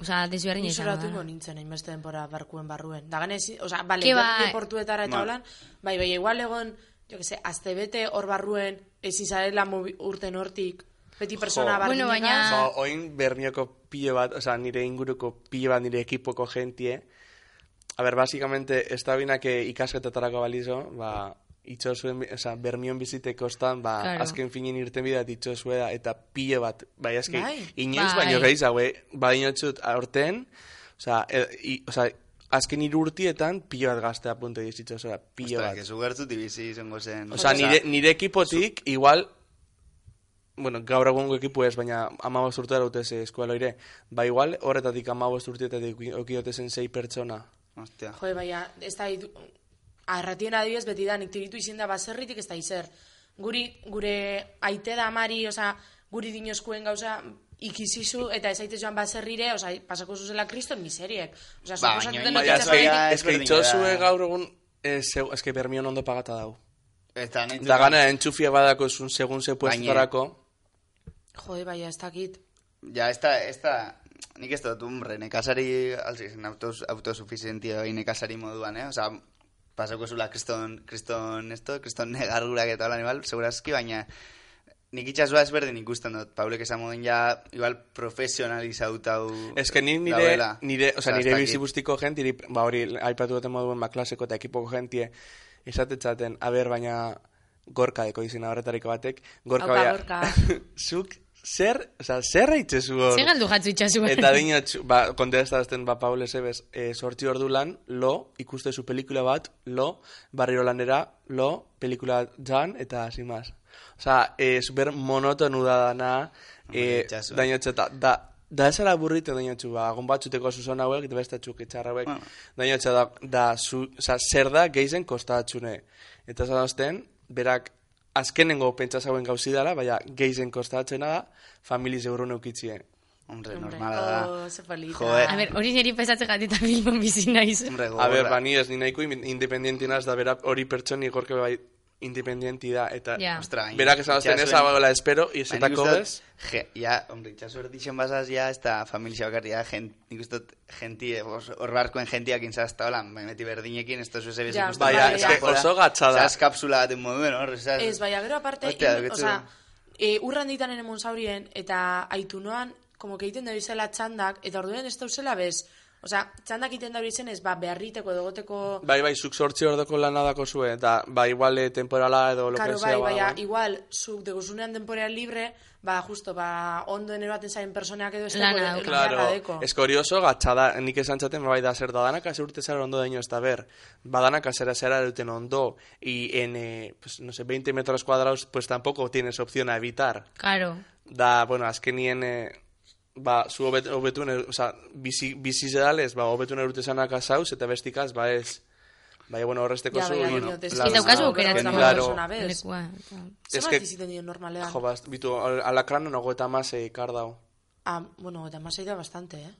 Speaker 2: Osa, desberdin
Speaker 4: Ni
Speaker 2: izango
Speaker 4: zoratuko
Speaker 2: da.
Speaker 4: nintzen hainbeste denpora barkuen barruen. Da ganez, oza, bale,
Speaker 2: bai.
Speaker 4: deportuetara eta
Speaker 1: Bai.
Speaker 4: holan, bai, bai, igual egon, jo que se, azte bete hor barruen, ezin zarela mobi- urten hortik, beti persona bardinegaz.
Speaker 2: Bueno, baina-
Speaker 3: Osa, oin bermioko pilo bat, osa, nire inguruko pilo bat nire ekipoko jentie. A ber, básicamente, ez da bina que ikasketetarako balizo, ba, itxo zuen, osa, bermion bizite kostan, ba,
Speaker 2: Claro.
Speaker 3: azken finin irten bidat itxo zueda, eta pilo bat, bai, azke,
Speaker 4: Bai.
Speaker 3: inoiz
Speaker 2: Bai.
Speaker 3: baino gehiz, haue, badinotxut aurten, osa, e, i, osa, azken irurtietan pilo bat gaztea punto dizitxo, osa, pilo
Speaker 1: Ostra,
Speaker 3: bat.
Speaker 1: que zu gertzu bizi izango zen.
Speaker 3: Osa, nire, nire ekipotik, igual, bueno, gaur egungo ekipu ez, baina amabost urte dut ez eskualoire, ba igual, horretatik amabost urteetatik okiotezen sei pertsona.
Speaker 1: Ostia.
Speaker 4: Jo, baina, ez da, arratien adibidez, beti da, nik tiritu izin da baserritik ez da izer. Guri, gure aite da amari, oza, guri dinozkuen gauza, ikizizu eta ez aite joan baserrire, oza, pasako zuzela kriston miseriek. Oza,
Speaker 1: Ba, ez da- ezberdina
Speaker 3: itxosue
Speaker 1: da.
Speaker 3: gaur egun, eh, zeu- eske bermion ondo pagata dau.
Speaker 1: Eta nahi
Speaker 3: Da gana, entxufia badako zun segun ze puestutarako.
Speaker 4: Jode, baina, ez dakit.
Speaker 1: Ja, ez da, ez da, nik ez dut, umbre, nekazari, alziz, autos, autosuficientia bai nekazari moduan, eh? Osa, pasako zula kriston, kriston, esto, kriston negargurak eta hola, igual, segurazki, baina nik itxasua ezberdin ikusten dut, Paulek esan moduen ja, igual, profesionalizautau
Speaker 3: Ez que ni nire,
Speaker 1: dauela.
Speaker 3: nire, o sea, nire bizibustiko jentiri, ba hori, aipatu duten moduen, ba, klaseko eta ekipoko jentie, esatetzaten, a ber, baina gorka deko izena horretariko batek, gorka baina,
Speaker 4: Gorka. <laughs>
Speaker 3: zuk, zer, o sea, zer haitzezu hor?
Speaker 2: Zer galdu jatzu itxasu.
Speaker 3: Eta dinot, ba, kontestazten, ba, Paul Ezebez, e, sortzi ordu lan, lo, ikuste zu pelikula bat, lo, barriro lanera, lo, pelikula jan, eta sin más. Osa, e, super monotonu da dana, e,
Speaker 1: itxasu.
Speaker 3: dainotxe, eta, da, da esara burrite dainotxu, ba, agon batzuteko zuzon hauek, eta beste txuk itxarra hauek,
Speaker 1: Bueno.
Speaker 3: dainotxe, da, da, zu, oza, zer da geizen kostatxune. Eta zanazten, berak, azkenengo pentsa zauen gauzi dela, baina geizen kostatzena da, familiz eurun eukitzien.
Speaker 1: Hombre,
Speaker 4: Hombre,
Speaker 1: normala da.
Speaker 4: oh, ze polita.
Speaker 1: Joder.
Speaker 2: A ber, hori niri pesatzen gatita filmon bizi naiz.
Speaker 1: Hombre,
Speaker 3: A ber,
Speaker 1: gogorra.
Speaker 3: ba, ni ez ni nahiko in- independientinaz da bera hori pertsoni gorke bai independienti da eta
Speaker 2: Ja.
Speaker 1: Ostra,
Speaker 3: berak esan azten ez
Speaker 1: itxasuen-
Speaker 3: abagola espero y bez
Speaker 1: Je, ja, hombre, itxasu erdixen basaz, ja, ez da familia bakarri, ja, gent, nik uste genti, os- hor barkoen gentiak inzazta, hola, baina beti berdinekin, ez tozu zebez
Speaker 4: Ja,
Speaker 1: ikusten.
Speaker 3: Baina,
Speaker 4: bai,
Speaker 3: eske
Speaker 4: ja.
Speaker 3: oso gatza da.
Speaker 1: Zaz kapsula baten moduen, hor, zaz.
Speaker 4: Ez, baina gero aparte,
Speaker 1: Hostia,
Speaker 4: in,
Speaker 1: getzu.
Speaker 4: oza, e, urran ditan ene zaurien, eta aitu noan, como que egiten da bizela txandak, eta orduen ez dauzela bez. Oza, txandak egiten da ez, ba, beharriteko, dogoteko...
Speaker 3: bai bai zuk sortzi ordoko lana dako zue eta bai igual eh, temporala edo lo
Speaker 4: Karo,
Speaker 3: que
Speaker 4: bai,
Speaker 3: sea
Speaker 4: baina,
Speaker 3: ba,
Speaker 4: igual, zuk deguzunean denporean libre, ba, justo, ba, ondo eroaten zain personak edo ez dago.
Speaker 3: Claro,
Speaker 4: deko.
Speaker 3: es que hori oso gatza da, nik esan txaten, bai da, zer da, danak ase urte zara ondo daño ez da ber, badanak azera zera duten ondo, y en, eh, pues, no sé, 20 metros cuadrados, pues tampoco tienes opción a evitar.
Speaker 2: Claro.
Speaker 3: da, bueno, azkenien, eh, ba, zu hobet, hobetuen, er- oza, bizi, bizi zedales, ba, hobetuen erute zanak azauz, eta bestikaz, ba, ez, bai, bueno, horrezteko
Speaker 4: Ja,
Speaker 3: zu,
Speaker 4: baina,
Speaker 3: bueno,
Speaker 4: ez
Speaker 2: daukazu
Speaker 4: Claro,
Speaker 2: aukeratzen.
Speaker 4: claro.
Speaker 3: Claro.
Speaker 4: persona bez.
Speaker 2: Lekua.
Speaker 3: Ez
Speaker 4: Zer
Speaker 3: que-
Speaker 4: bat iziten dio normalean?
Speaker 3: jo, bast, bitu, alakrano nago eta mase ikar dau.
Speaker 4: Ah, bueno, eta masei da bastante, eh?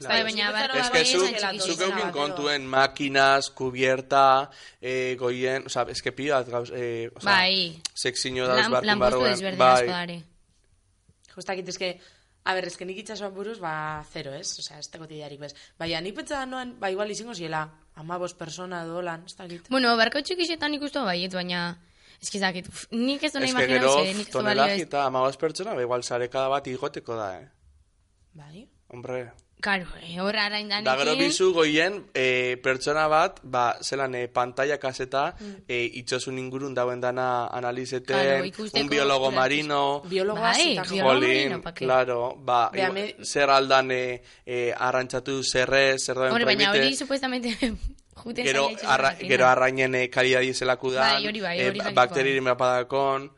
Speaker 2: Bai, baina
Speaker 3: Es
Speaker 2: bai,
Speaker 3: que
Speaker 2: bai,
Speaker 3: zuk,
Speaker 2: esan txiki
Speaker 3: zuk
Speaker 2: zena
Speaker 3: eukin
Speaker 4: bat,
Speaker 3: kontuen makinas, kubierta, eh, goien, oza, es que gauz, eh, oza,
Speaker 2: Bai.
Speaker 3: seksiño dauz
Speaker 2: Lan,
Speaker 3: barkun
Speaker 2: lanpostu
Speaker 3: barruen,
Speaker 2: desberdin asko dare.
Speaker 4: Jostakit, eske, a ber, eske nik itxasuan buruz, ba, zero, ez? Osea, ez teko tidiarik bez. Baina, nik pentsa noan, ba, igual izango ziela, amabos persona edo lan, ez dakit.
Speaker 2: Bueno, barko txikixetan ikustu baiet, baina... Ez que zakit, uf, nik ez duen
Speaker 3: Es que
Speaker 2: imaginau
Speaker 3: gero,
Speaker 2: ze, nik ez du balio
Speaker 3: tonelaje
Speaker 2: ez.
Speaker 3: eta amabaz pertsona, ba, igual sarekada bat igoteko da, eh.
Speaker 4: Bai?
Speaker 3: Hombre,
Speaker 2: Karo, eh, horra arain
Speaker 3: Da gero bizu goien e, pertsona bat, ba, zelan e, pantalla kaseta e, itxosun ingurun dauen dana analizeten,
Speaker 2: Claro,
Speaker 3: un biologo
Speaker 2: ulertu-
Speaker 3: marino,
Speaker 4: Biologoa
Speaker 2: Bai, biologo
Speaker 3: jolin,
Speaker 2: marino, pa' qué?
Speaker 3: claro, ba,
Speaker 4: Bea, me-
Speaker 3: zer aldan e, e, arrantzatu zerrez, zer dauen
Speaker 2: Hombre, baina hori supuestamente <laughs> juten
Speaker 3: gero, arra, gero
Speaker 2: da.
Speaker 3: arrainen e, kalidadi zelaku dan,
Speaker 2: Bai, hori bai, hori jakiko.
Speaker 3: bakteririn mapadakon,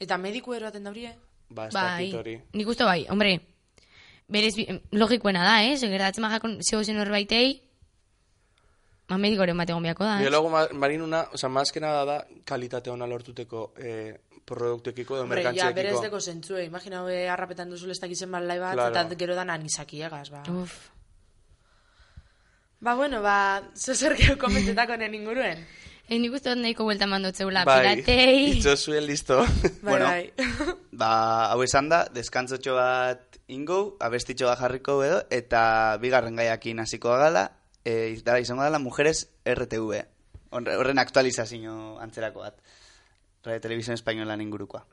Speaker 4: Eta mediku eroaten daurie?
Speaker 3: ba, ez
Speaker 2: Bai,
Speaker 3: dakit hori.
Speaker 2: nik uste bai, hombre, berez bi- logikoena da, eh? Segeratzen magakon zego zen horbaitei, ma medikoren bat egon beharko da, eh?
Speaker 3: Biologo ma- marinuna, oza, más que nada da, kalitate ona lortuteko e, produktuekiko edo
Speaker 4: Hombre, ja, berez
Speaker 3: merkantziekiko.
Speaker 4: deko zentzue. Imagina, be, harrapetan duzu lestak izen bat,
Speaker 3: Claro.
Speaker 4: eta gero dan anisaki egaz, ba.
Speaker 2: Uf.
Speaker 4: Ba, bueno, ba, zozer gero <laughs> komentetako nen inguruen.
Speaker 2: Eh, nik uste dut nahiko buelta mandotzeula
Speaker 3: bai,
Speaker 2: piratei. <laughs>
Speaker 3: itxo zuen listo.
Speaker 4: Bai,
Speaker 5: Bueno.
Speaker 4: bai. <laughs>
Speaker 5: Ba, hau esan da, deskantzotxo bat ingo, abestitxo bat jarriko edo, eta bigarren gaiakin hasiko gala, e, dara izango dela Mujeres RTV. Horre- Horren aktualizazio antzerako bat. Radio Televisión Españolan ingurukoa.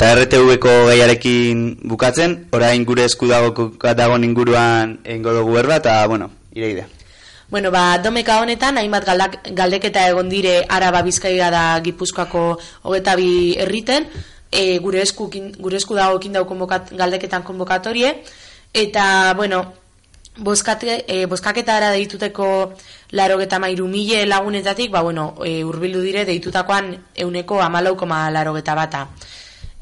Speaker 5: Eta RTV-ko gaiarekin bukatzen, orain gure esku dago dagoen inguruan egingo dugu berba, eta, bueno, ireide.
Speaker 4: Bueno, ba, domeka honetan, hainbat galdak, galdeketa egon dire Araba Bizkaia da Gipuzkoako hogeta bi herriten, e, gure, esku, gure esku dago ekin dau konbokat, galdeketan konbokatorie, eta, bueno, boskate, e, boskaketara deituteko laro geta mairu mile lagunetatik, ba, bueno, e, urbildu dire deitutakoan euneko amalaukoma laro geta bata.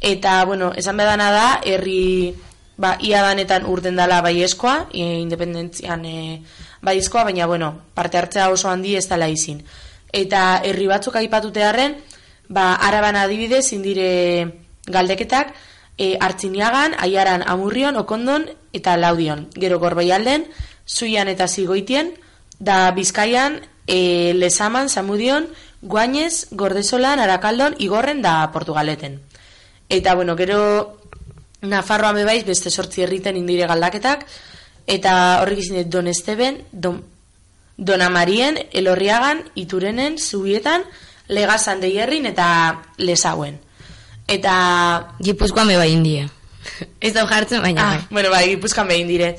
Speaker 4: Eta, bueno, esan bedana da, herri, ba, ia danetan urten dala baieskoa, e, independentzian e, baieskoa, baina, bueno, parte hartzea oso handi ez dala izin. Eta herri batzuk aipatute harren, ba, araban adibidez, indire galdeketak, e, Artziniagan, Aiaran, Amurrion, Okondon eta Laudion. Gero Gorbeialden, Zuian eta Zigoitien, da Bizkaian, e, Lesaman, Zamudion, Guainez, Gordesolan, Arakaldon, Igorren da Portugaleten. Eta, bueno, gero Nafarroan bebaiz beste sortzi herriten indire galdaketak, eta horrek izin dut Don Esteben, Don, Don Amarien, Elorriagan, Iturenen, Zubietan, Legazan deierrin eta Lesauen. Eta
Speaker 2: Gipuzkoan beba indie. <laughs> Ez da jartzen, baina
Speaker 4: Ah,
Speaker 2: bai.
Speaker 4: bueno, bai, gipuzkan behin dire.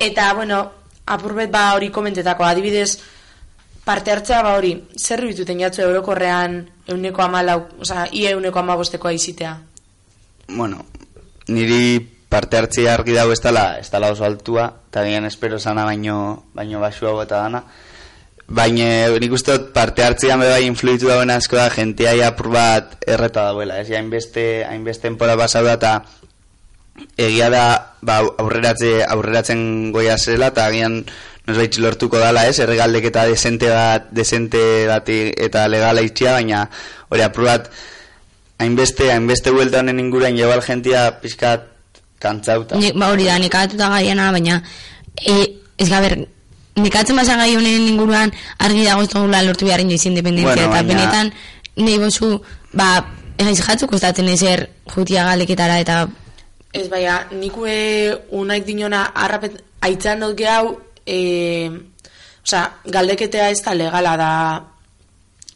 Speaker 4: Eta, bueno, apurbet ba hori komentetako, adibidez, parte hartzea ba hori, zer bituten jatzu eurokorrean euneko amalau, oza, ia euneko amabostekoa izitea.
Speaker 1: Bueno, niri parte hartzea argi dago ez dela, ez dela oso altua, eta gian espero sana baino, baino basuago eta dana. Baina nik uste dut parte hartzean be bai influitu dauen asko da jentea ja apur bat erreta dauela, ez? Hainbeste, hainbeste enpora pasau da, eta egia da ba, aurreratze, aurreratzen goia zela, eta agian nosbait lortuko dala, ez? Erregaldeketa desente bat, desente bat eta legala itxia, baina hori apur bat hainbeste, hainbeste buelta honen inguruan jebal jentia pixkat kantzauta.
Speaker 2: Ni, ba hori da, nekatuta gaiana, baina e, ez gaber, nekatzen basa gai honen inguruan argi dago ez dugula lortu behar inoiz independentzia,
Speaker 1: Bueno,
Speaker 2: eta
Speaker 1: baina-
Speaker 2: benetan nahi bozu, ba, ez jatzuk kostatzen ezer jutia galeketara, eta
Speaker 4: Ez baina, nikue unaik dinona harrapet, aitzan dut gehau, e, oza, galdeketea ez da legala da,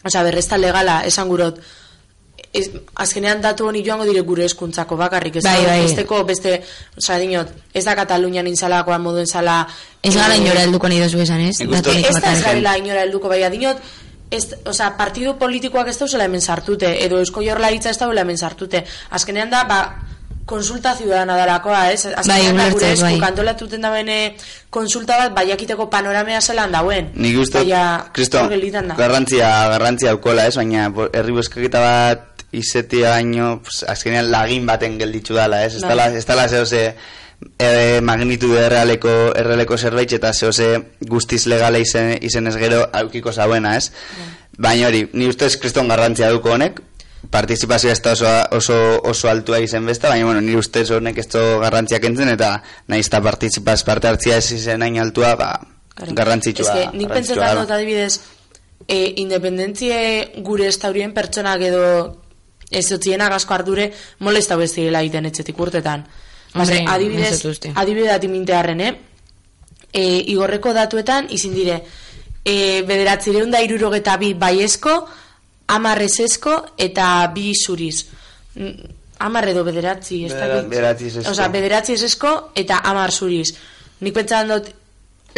Speaker 4: oza, berrez da legala, esan gurot, ez, azkenean datu honi joango dire gure eskuntzako bakarrik, ez
Speaker 2: Bai,
Speaker 4: da,
Speaker 2: bai.
Speaker 4: besteko, beste, oza, dinot, ez da Katalunian intzalakoa moduen zala...
Speaker 2: ez gara
Speaker 4: eh,
Speaker 2: inora helduko nahi dozu esan, ez?
Speaker 4: Ez da ez garela inora helduko baina dinot, ez, oza, partidu politikoak ez dauzela hemen sartute, edo eusko jorlaritza ez dauzela hemen sartute. Azkenean da, ba, konsulta ciudadana dalakoa, ez?
Speaker 2: Bai,
Speaker 4: Azkenean da, gure
Speaker 2: ulertzen,
Speaker 4: esku
Speaker 2: bai.
Speaker 4: kantolatuten da bene konsulta bat, baiakiteko panoramea zelan dauen.
Speaker 1: Nik uste, Kristo, garrantzia, garrantzia aukola, ez? Baina herri bozkaketa bat izetia baino, pues, azkenean lagin baten gelditzu dala, ez? Ez
Speaker 4: Bai.
Speaker 1: dala, ez dala zehose e, magnitude errealeko, errealeko zerbait eta zehose guztiz legala izen, izenez gero aukiko zauena, ez? Baina hori, ni ustez kriston garrantzia duko honek, partizipazioa ez da oso, oso, oso altua izen besta, baina bueno, nire ustez honek ez garrantziak entzen, eta nahiz eta partizipaz parte hartzia ez izen hain altua, ba,
Speaker 4: Claro.
Speaker 1: garrantzitsua.
Speaker 4: Ez que nik pentsetan dut adibidez, e, independentzie gure estaurien pertsonak edo ez zotzienak asko ardure molesta bez direla egiten etxetik urtetan.
Speaker 2: Hombre,
Speaker 4: adibidez,
Speaker 2: ez
Speaker 4: adibidez ati mintearren, eh? E, igorreko datuetan izin dire, e, bederatzireun da irurogeta bi baiezko, amarrezesko eta bi zuriz. Mm, Amar edo bederatzi, ez dakit.
Speaker 1: Bederatzi ezezko.
Speaker 4: Osea, bederatzi esesko eta amar zuriz. Nik pentsan dut,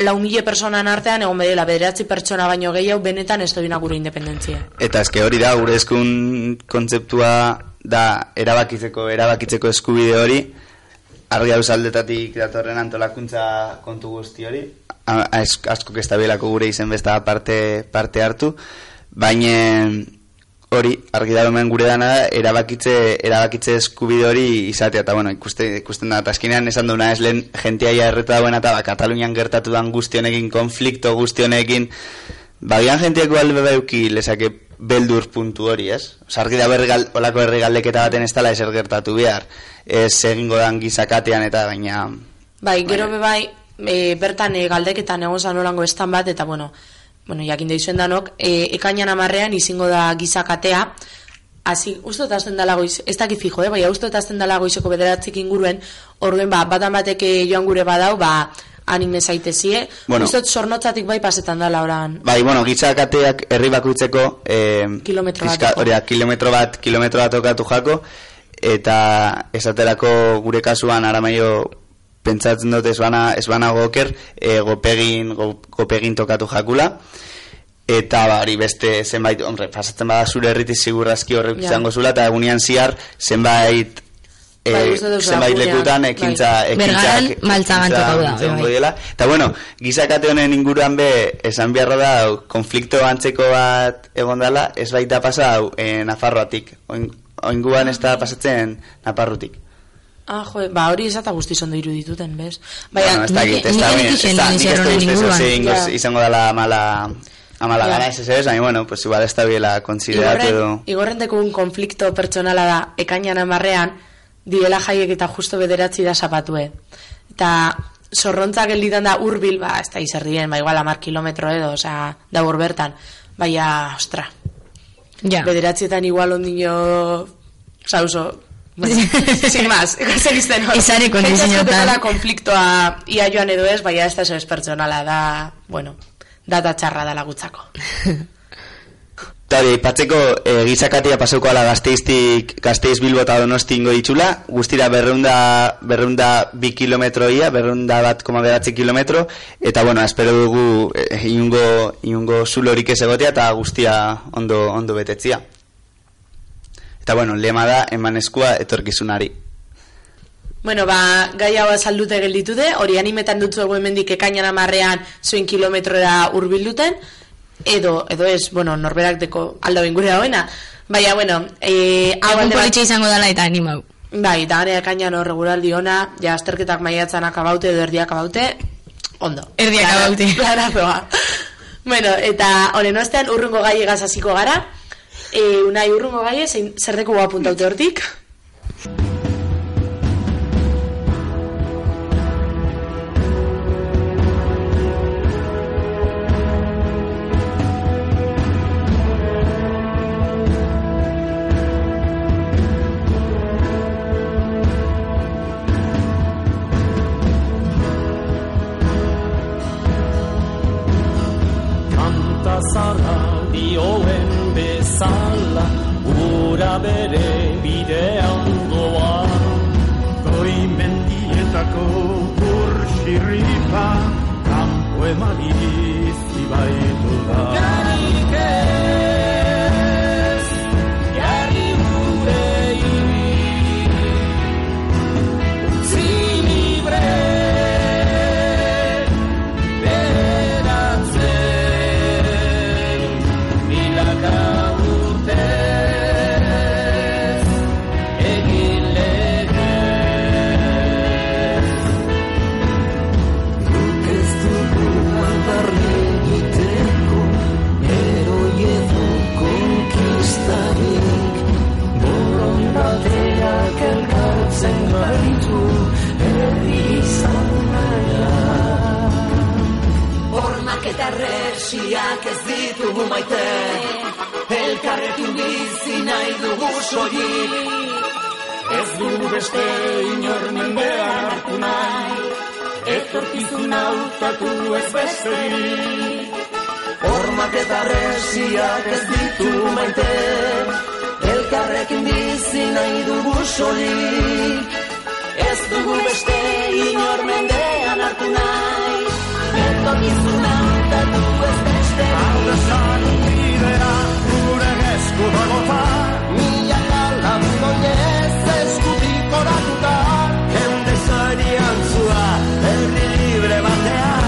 Speaker 4: lau mila personan artean egon bedela, bederatzi pertsona baino gehiago benetan ez dobina gure independentzia.
Speaker 1: Eta eske hori da, gure eskun kontzeptua da erabakitzeko, erabakitzeko eskubide hori, argi hau aldetatik datorren antolakuntza kontu guzti hori, asko kestabilako gure izen besta parte, parte hartu, baina hori, argi da hemen gure dana da, erabakitze, erabakitze eskubide hori izatea, eta bueno, ikuste, ikusten da, eta azkenean esan duena ez lehen jentia ja erreta dagoena, eta ba, Katalunian gertatu dan guzti honekin, konflikto guzti honekin, Bagian jentieko albe beuki lezake beldur puntu hori, ez? Sargi da bergal, olako herrigaldeketa baten ez dela ezer gertatu behar. Ez egingo dan gizakatean eta gaina...
Speaker 4: Bai, gero be bai, e, bertan e, galdeketan egon zan estan bat, eta bueno, bueno, jakin deizuen danok, e, ekainan amarrean izingo da gizakatea, Hasi, uste dut azten dala goiz, ez dakit fijo, eh? baina uste dut azten dala goizeko bederatzik inguruen, orduen ba, batan batek eh, joan gure badau, ba, anime zaitezie,
Speaker 1: Bueno.
Speaker 4: uste dut sornotzatik bai pasetan dala oran.
Speaker 1: Bai, bueno, gizakateak herri bakutzeko... Eh,
Speaker 4: Kilometro bat
Speaker 1: da, kilometro bat, kilometro bat okatu jako, eta esaterako gure kasuan aramaio pentsatzen dut ez bana, ez bana goker, e, gopegin, go, gopegin tokatu jakula, eta ba, hori beste zenbait, hombre, pasatzen bada zure herritik sigurrazki horrek
Speaker 4: Ja.
Speaker 1: izango zula, eta egunean ziar zenbait e,
Speaker 4: Bai, dut
Speaker 1: zenbait
Speaker 4: Zagunean,
Speaker 1: lekutan
Speaker 4: bai.
Speaker 1: ekintza, ekintza,
Speaker 2: Bergaran maltzagan tokatu da, bai.
Speaker 1: Eta bueno, gizakate honen inguruan be, esan beharra da, konflikto antzeko bat egon dela, ez baita pasa hau, e, Nafarroatik. Oin, oinguan ez da pasatzen Naparrutik.
Speaker 4: Ah, jo, ba, hori esata guztiz ondo irudituten, bez?
Speaker 1: Baina, ez da,
Speaker 2: nik-
Speaker 1: ez da, ez ez
Speaker 2: zer
Speaker 1: da
Speaker 2: honen inguruan.
Speaker 1: izango dela mala, amala
Speaker 4: Ja.
Speaker 1: gana ez ez ez, baina, bueno, pues igual ez da biela konsideratu edo...
Speaker 4: igorren, dekun konflikto pertsonala da ekainan amarrean, diela jaiek eta justo bederatzi da zapatue. Eta zorrontza gelditan da urbil, ba, ez da izerdien, ba, igual amar kilometro edo, osea, da bertan. Baina, ostra,
Speaker 2: Ja.
Speaker 4: bederatzietan igual ondino, oza, oso, sin más, zer izten hor.
Speaker 2: Ezare kondizioetan.
Speaker 4: Pentsatzen dutela konfliktoa ia joan edo ez, baina ez da eso ez pertsonala, da, bueno, data txarra da lagutzako. <laughs>
Speaker 1: Eta hori, aipatzeko e, gizakatia pasauko ala gazteiztik, gazteiz bilbo eta donosti ingo ditxula, guztira berreunda, berreunda bi kilometro berreunda bat koma beratzi kilometro, eta bueno, espero dugu e, inungo, inungo zulorik ez egotea eta guztia ondo, ondo betetzia. Eta bueno, lema da eman eskua etorkizunari.
Speaker 4: Bueno, ba, gai hau azaldute gelditude, hori animetan dutzu egu hemendik ekainan amarrean zuen kilometrora urbilduten, edo, edo ez, bueno, norberak deko alda bengure dauena. Baina, bueno, e, hau alde bat-
Speaker 2: politxe izango dela eta animau.
Speaker 4: Bai, eta gane ekainan hor regulaldi ona, ja azterketak maiatzan akabaute edo erdiak akabaute, ondo.
Speaker 2: Erdiak
Speaker 4: Klara-
Speaker 2: akabaute. <laughs>
Speaker 4: klarazoa. bueno, eta honen ostean urrungo gai hasiko gara, e, unai urrungo gai zein zer deku apuntaute hortik?
Speaker 6: Burxirripa Kampo emadiz ibaitu da resiak ez ditugu maite Elkarrekin bizi nahi dugu soilik Ez dugu beste inor mendean hartu nahi Etorkizun hautatu ez besterik Hormak eta resiak ez ditugu maite Elkarrekin bizi nahi dugu soilik Ez dugu beste inor mendean hartu nahi Etorkizun oratuta Jende zarian zua herri libre batean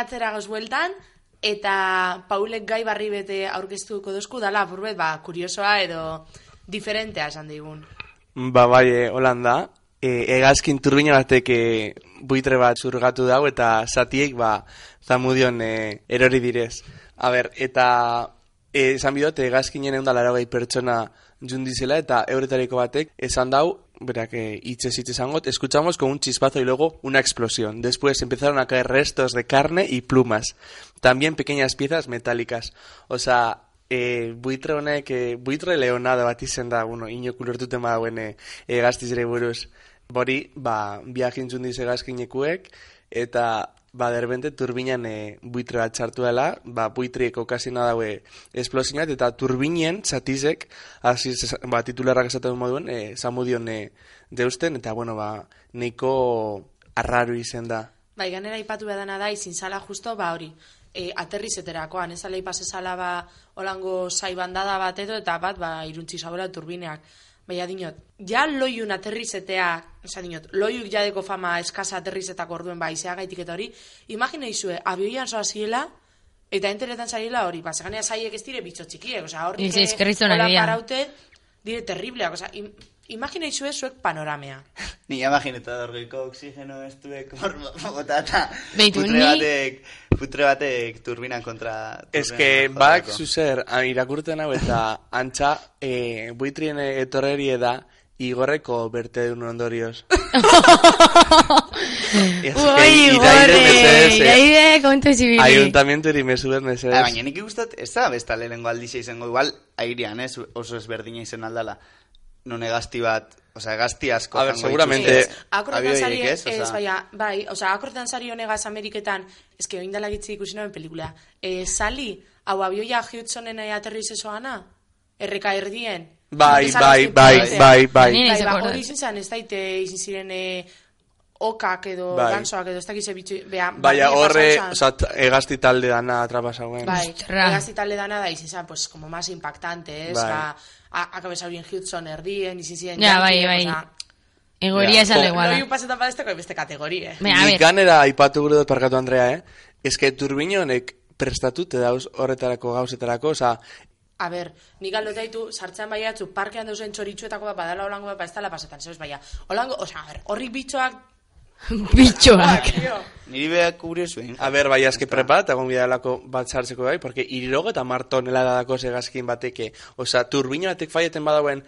Speaker 4: atzera gauz bueltan, eta Paulek gai barri bete aurkeztuko dozku dala, burbet, ba, kuriosoa edo diferentea esan digun.
Speaker 3: Ba, bai, e, Holanda, e, egazkin turbina batek e, buitre bat zurgatu dau eta zatiek, ba, zamudion e, erori direz. A ber, eta e, esan bidot, egazkinen egun da pertsona jundizela eta euretariko batek esan dau, berak eh, hitz hitz esangot, escuchamos con un chispazo y luego una explosión. Después empezaron a caer restos de carne y plumas. También pequeñas piezas metálicas. O sea, e, buitre honek, e, buitre leonado bat izen da, bueno, ino kulertuten badauen e, e, gaztizere buruz. Bori, ba, biagintzun dize gazkinekuek, eta ba, derbente turbinan e, buitre bat txartu dela, ba, buitriek okazina daue esplosinat, eta turbinen zatizek, hasi, ba, titularrak esaten moduen, e, zamudion e, deusten, eta, bueno, ba, neiko arraru izen da.
Speaker 4: Bai, ganera ipatu bedana da, izin zala justo, ba hori, e, aterrizeterakoan, ez alei pasezala ba, holango saibandada bat edo, eta bat, ba, iruntzi zabora turbineak. Baina dinot, ja loiun aterrizetea, oza dinot, loiuk jadeko fama eskasa aterrizetako orduen ba, izeagaitik eta hori, imagina izue, abioian soa ziela, eta enteretan zariela hori, ba, seganea zaiek ez dire bitxo txikiek, oza,
Speaker 2: "Eskerrizona
Speaker 4: hola
Speaker 2: dira."
Speaker 4: paraute, dire terribleak, oza, imagina izue zuek panoramea. <laughs>
Speaker 1: Ni imagineta dorgoiko oxigeno ez duek bota eta
Speaker 2: Beitu,
Speaker 1: putre
Speaker 2: ni-
Speaker 1: batek, putre batek turbinan kontra...
Speaker 3: Ez que bak zuzer a, irakurten hau eta <laughs> antxa e, buitrien etorrerie da igorreko berte duen ondorioz. <laughs> Iraire mesedez, eh,
Speaker 2: iraide kontu zibili.
Speaker 3: Ayuntamiento eri mesubet
Speaker 1: Ah,
Speaker 3: mesedez.
Speaker 1: baina nik gustat, ez da besta lehenengo aldize izango, igual airean, ez, oso ezberdina izen aldala. Non egazti bat, osea, egazti asko.
Speaker 3: A ver, seguramente-
Speaker 1: avioiek,
Speaker 4: zari, ez,
Speaker 1: Osea,
Speaker 4: baina, bai, osea, akorretan zari honegaz Ameriketan, ez que oindala gitzi ikusi noen pelikula, e, sali, hau abioia Hudsonen eh, aterriz esoana, erreka erdien.
Speaker 3: Bai, bai, bai, bai, bai.
Speaker 2: Ni-
Speaker 4: Bai,
Speaker 2: Ni
Speaker 4: ba,
Speaker 2: akordat.
Speaker 4: hori izin zen, ez daite izin ziren e, okak edo
Speaker 3: Bai.
Speaker 4: gansoak edo ez dakize bitxu, beha,
Speaker 3: Baina horre, oza, egazti talde dana atrapasauen.
Speaker 4: Bai, egazti talde dana da izin zen, pues, como más impactante, ez,
Speaker 3: Bai.
Speaker 4: ba, a- akabez haurien Hudson erdien, izin ziren,
Speaker 2: Ja, bai, bai.
Speaker 4: osea,
Speaker 2: Egoria esan da iguala.
Speaker 4: Loiu pasetan badesteko beste kategoria, eh?
Speaker 3: Nik
Speaker 2: ver,
Speaker 3: ganera aipatu gure dut parkatu Andrea, eh? Ez que turbino honek prestatute dauz horretarako gauzetarako, oza,
Speaker 4: A ber, nik aldotaitu, sartzean baiatzu, parkean dauzen txoritxuetako bat, badala holango bat, ba, ez dala pasetan, zebez, baina, holango, osea, a ber, horrik bitxoak, <laughs>
Speaker 2: bitxoak.
Speaker 1: Niri behak kubrio zuen.
Speaker 3: A ber, bai, azke preparat, egon bidalako bat sartzeko bai, porque irirogo eta martonela dadako segazkin bateke. Osa, turbino batek faieten badauen,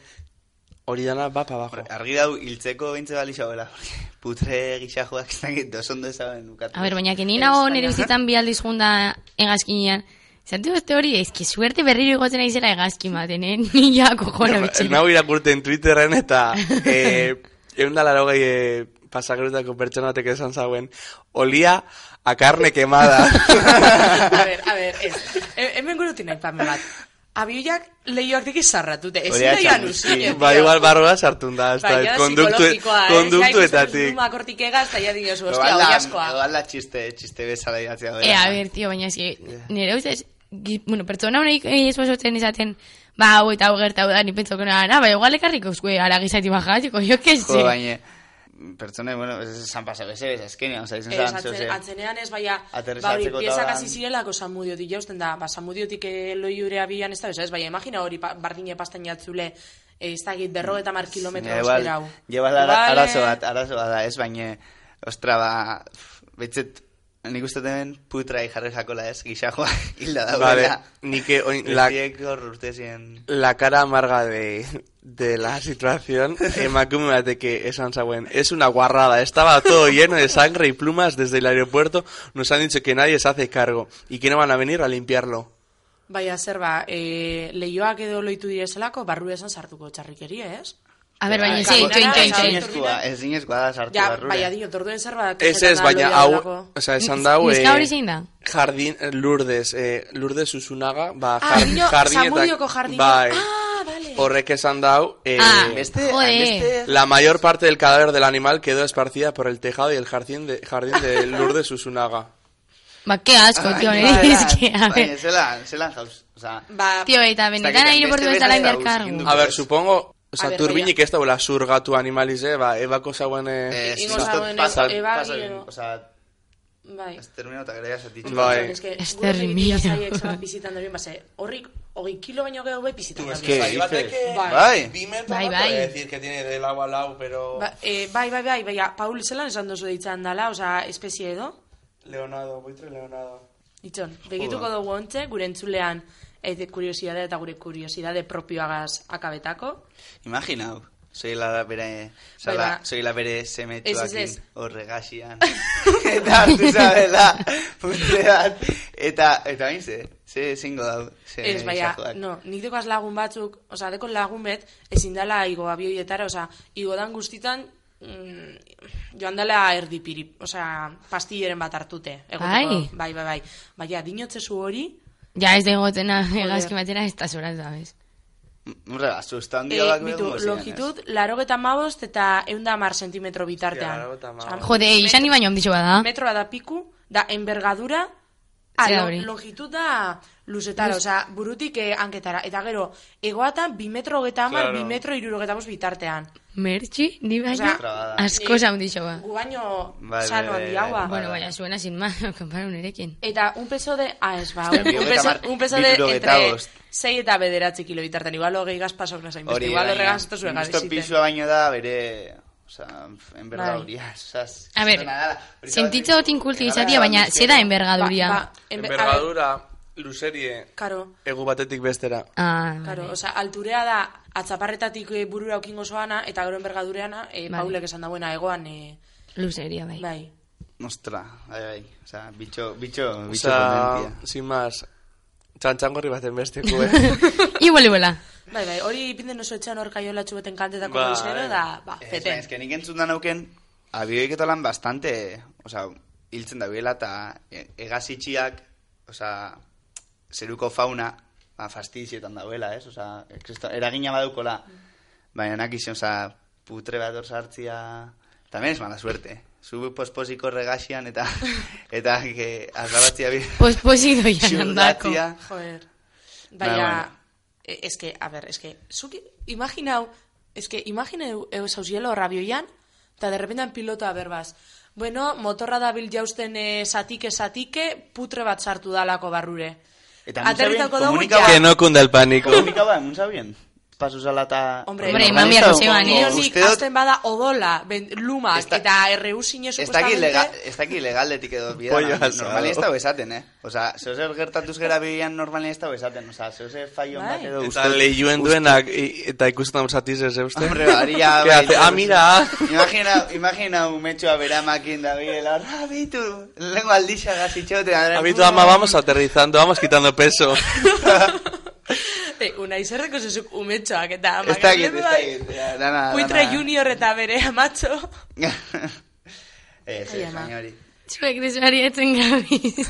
Speaker 3: hori dana bapa bajo.
Speaker 1: Argi dau, hiltzeko bintze bali xauela. <laughs> Putre gixajoak ez dakit, dosondo ezaben ukatu.
Speaker 2: A ver, baina, que ni nago nire bizitzan bi aldiz junda egazkinean. Zatu beste hori, que suerte berriro igotzen aizela egazkin baten, eh? <laughs> Ni ja kojona bitxen.
Speaker 3: Nau irakurten Twitterren eta eh, egun da laro gai eh, pasagerutako pertsona batek esan zauen, olia a carne quemada. <laughs>
Speaker 4: a ber, a ber, <laughs> ez, He- hemen gurutin nahi pame bat, abioiak lehioak diki zarratute, ez da joan usine,
Speaker 3: ba, igual barroa sartun da, ez da,
Speaker 4: da
Speaker 3: konduktu,
Speaker 4: psikologikoa, eh?
Speaker 3: konduktuetatik.
Speaker 4: Ja, akortik egaz, eta ja dinosu,
Speaker 1: Igual
Speaker 4: ostia,
Speaker 1: da-
Speaker 4: oiaskoa.
Speaker 1: igual da txiste, txiste bezala idatzia
Speaker 2: E, a ver, tío, baina eski, nire ustez, bueno, pertsona honek esposotzen izaten, ba, hau eta hau gertau da, ni pentsoko nara, ba, igual ekarriko euskue, ara gizaiti majatiko, jo que
Speaker 1: Jo, baina, pertsone, bueno, ez esan pasau, ez ez, azkenean, oza, izan
Speaker 4: Ez,
Speaker 1: zan,
Speaker 4: atzen,
Speaker 1: zoze.
Speaker 4: atzenean ez, baina, ba, hori, piezak
Speaker 1: holan-
Speaker 4: hasi zirelako samudiotik jausten da, ba, samudiotik eh, loiure abian ez da, ez, baina, imagina hori, pa, bardine pastan jatzule, eh, ez da, git, berro eta mar kilometro
Speaker 1: Ja,
Speaker 4: hau.
Speaker 1: Igual, ara,
Speaker 4: Igual,
Speaker 1: arazo bat, arazo bat da, ez, baina, ostra, ba, betzet, nik uste den putra jarri jakola ez, gixajoa, <laughs> hilda da,
Speaker 3: Vale, nik eh, oin, la, la cara amarga de, de la situación, emakume bateke esan zauen, es una guarrada, estaba todo lleno de sangre y plumas desde el aeropuerto, nos han dicho que nadie se hace cargo y que no van a venir a limpiarlo.
Speaker 4: Baina, zer ba, e, lehioak edo loitu direzelako, barru esan sartuko txarrikeria, ez?
Speaker 2: A ver, baina,
Speaker 1: Bai,
Speaker 2: txoin,
Speaker 4: esa
Speaker 2: txoin.
Speaker 1: Ezinezkoa, ezinezkoa da sartu
Speaker 4: Ja,
Speaker 1: barrure.
Speaker 4: baina, dino, torduen zer ba,
Speaker 3: Ez ez, baina hau, oza, esan dau,
Speaker 2: Neska hori zein da?
Speaker 3: jardin, eh, Lourdes, eh, Lourdes Usunaga, ba,
Speaker 4: Ah,
Speaker 3: jar-
Speaker 4: dino,
Speaker 3: jardinetak-
Speaker 4: samudioko jardin.
Speaker 3: bai,
Speaker 4: Ah, vale.
Speaker 3: horrek esan dau, eh,
Speaker 2: Ah,
Speaker 1: Beste,
Speaker 2: Joder.
Speaker 1: beste...
Speaker 3: La mayor parte del cadáver del animal quedó esparcida por el tejado y el jardín de, jardín de <laughs> Lourdes Usunaga.
Speaker 2: Ba, <laughs> que asco, tío, nire
Speaker 1: bai,
Speaker 2: dizki, a ver.
Speaker 1: zelan, zelan jauz, oza...
Speaker 4: Ba,
Speaker 2: Tío, eta benetan aireportu bezala
Speaker 3: A ver, supongo Osa,
Speaker 4: A
Speaker 3: turbinik ez daula zurgatu animalize, ba, ebako zauen...
Speaker 1: Eh,
Speaker 3: Eh,
Speaker 4: Ingo zagoen
Speaker 1: pasa-
Speaker 4: ebagi
Speaker 1: pasa
Speaker 4: edo-
Speaker 1: bien, O sea,
Speaker 4: Bai.
Speaker 1: exterminio eta gara jasatitxu.
Speaker 3: Bai.
Speaker 4: Ez zaiek zabat bizitan duen, base, horrik, hogei kilo baino gehiago bai bizitan
Speaker 1: es
Speaker 4: dabil.
Speaker 1: que-
Speaker 3: Bai, eh,
Speaker 4: Bai.
Speaker 1: Bai.
Speaker 2: Bai, bai.
Speaker 3: puede decir que tiene del agua al lado, pero...
Speaker 4: Ba, eh, bai, bai, bai, bai, Paul zelan esan dozu deitzan dala, osea, espezie edo?
Speaker 3: Leonardo, buitre Leonardo.
Speaker 4: Itxon, begituko dugu ontze, gure entzulean eh, kuriosidade eta gure kuriosidade propioagaz akabetako.
Speaker 1: Imaginau. Soy la bere,
Speaker 4: Bai,
Speaker 1: la,
Speaker 4: ba.
Speaker 1: soy la bere
Speaker 4: ez.
Speaker 1: horregasian. <laughs> eta hartu zabela, punte bat. Eta, eta hain ze, ze zingo dau. Ze
Speaker 4: Ez, baina,
Speaker 1: xajoak.
Speaker 4: no, nik dekaz lagun batzuk, osea, deko lagun bet, ezin dala igo abioietara, osea, igo dan guztitan, mm, joan dela erdi piri, osea, pastilleren bat hartute. egoteko.
Speaker 2: Bai.
Speaker 4: Bai, bai, bai. Baina, dinotzezu hori,
Speaker 2: Ja ez da egotena egazki batera ez da zoraz da, bez.
Speaker 1: Horrega, susta handi
Speaker 4: eh, bitu, longitud, larogeta mabost eta eunda mar sentimetro bitartean. Osea,
Speaker 2: Jode, izan ni baino ondixo bada.
Speaker 4: metroa da piku, da envergadura,
Speaker 2: hori.
Speaker 4: longitud da luzetara, osea, burutik eh, hanketara. Eta gero, egoatan bi metro hogeta hamar,
Speaker 3: Claro.
Speaker 4: bi metro irurogeta bitartean.
Speaker 2: Mertxi, ni
Speaker 1: Trabada.
Speaker 2: asko
Speaker 4: eh,
Speaker 2: zaundixo ba.
Speaker 4: Gu baino
Speaker 1: Bai,
Speaker 4: sano
Speaker 1: bai,
Speaker 4: handi
Speaker 1: bai,
Speaker 4: haua.
Speaker 1: bai.
Speaker 2: Bueno, baina zuena sin más, <laughs> konpara unerekin.
Speaker 4: Eta un peso de... Ah, ez ba, un, peso, un peso de entre
Speaker 1: bost.
Speaker 4: 6 eta bederatzi kilo bitartean. Igual hogei gaz pasok nazain beste.
Speaker 1: Hori,
Speaker 4: Igual
Speaker 1: baina,
Speaker 4: horregaz esto zuen
Speaker 1: justo
Speaker 4: gaziziten.
Speaker 1: pisua baino da bere... Osea, envergaduria. Osea,
Speaker 2: A ber, sentitza otin kulti izatia, baina zera enbergaduria.
Speaker 4: Ba, ba, ver,
Speaker 3: Envergadura, luzerie,
Speaker 4: Karo,
Speaker 3: egu batetik bestera.
Speaker 2: Ah,
Speaker 4: Claro,
Speaker 2: vale.
Speaker 4: osea, alturea da atzaparretatik eh, burura okingo zoana eta gero enbergadureana e,
Speaker 2: Bai.
Speaker 4: Paulek esan dauena egoan e,
Speaker 2: luzeria, bai.
Speaker 4: bai.
Speaker 1: Ostra, bai, bai. Osea, bitxo, bitxo, bitxo
Speaker 3: Osa,
Speaker 1: potentia.
Speaker 3: sin más, txantxangorri baten besteko, eh? <laughs>
Speaker 2: Igual, iguala.
Speaker 4: Bai, bai, hori ipinten oso etxean hor kaiolatxu beten kantetako
Speaker 3: Bai.
Speaker 4: goizero da, ba,
Speaker 1: baina, ez que nik entzun da nauken, abioik eta lan bastante, osea, hiltzen da biela, eta e- egazitxiak, osea, zeruko fauna, ba, fastizietan dauela, ez? Kristo- eragina badukola. Baina nakiz, osea, putre bat hor sartzia, también es mala suerte. Zu posposiko regasian eta <laughs> eta <laughs> que azabatzia bi.
Speaker 2: Posposik doian andako.
Speaker 4: Joder.
Speaker 1: Bai,
Speaker 4: Baina, e, eske, a ber, eske, zuki, imaginau, eske, imagineu eus hausielo rabioian, eta derrepentan pilota berbaz. Bueno, motorra dabil jausten e, satike satike, putre bat sartu dalako barrure.
Speaker 1: Eta nun
Speaker 4: Aterritako
Speaker 1: sabien,
Speaker 4: dugu,
Speaker 1: komunikaba-
Speaker 4: ja.
Speaker 3: Que no cunda el pánico.
Speaker 1: Komunikaba, nun sabien? Pasu zala eta...
Speaker 4: Hombre,
Speaker 2: Hombre, eh?
Speaker 4: Nionik,
Speaker 1: uste dut-
Speaker 4: azten bada odola, ben, lumak,
Speaker 1: Ez da-
Speaker 4: eta erreusine
Speaker 1: Ez daki
Speaker 4: supuestamente...
Speaker 1: ez daki legaldetik edo bida,
Speaker 3: Pollo
Speaker 1: no,
Speaker 3: asado.
Speaker 1: normalen ez dago esaten, eh? Osa, zeuzer gertatuz gera bidean normalen ez dago esaten, osa, zeuzer fallo
Speaker 4: Bai.
Speaker 1: bat edo
Speaker 3: Eta lehioen duenak, eta ikusten zatiz ez, euste?
Speaker 1: Hombre, baria, <laughs>
Speaker 3: hace, ah, mira.
Speaker 1: Imagina, imagina un metxoa beramakin da biela, rabitu, lengo aldixa gazitxote,
Speaker 3: Habitu ama, vamos aterrizando, vamos quitando peso. <laughs>
Speaker 4: Eh, unai zerreko zezuk umetxoak, eta
Speaker 1: Ez dakit, ez
Speaker 4: bai.
Speaker 1: dakit, ja, dana,
Speaker 4: Puitre
Speaker 1: dana.
Speaker 4: junior eta bere amatxo.
Speaker 1: Ez, ez, baina hori.
Speaker 2: Zuek desuari etzen gabiz.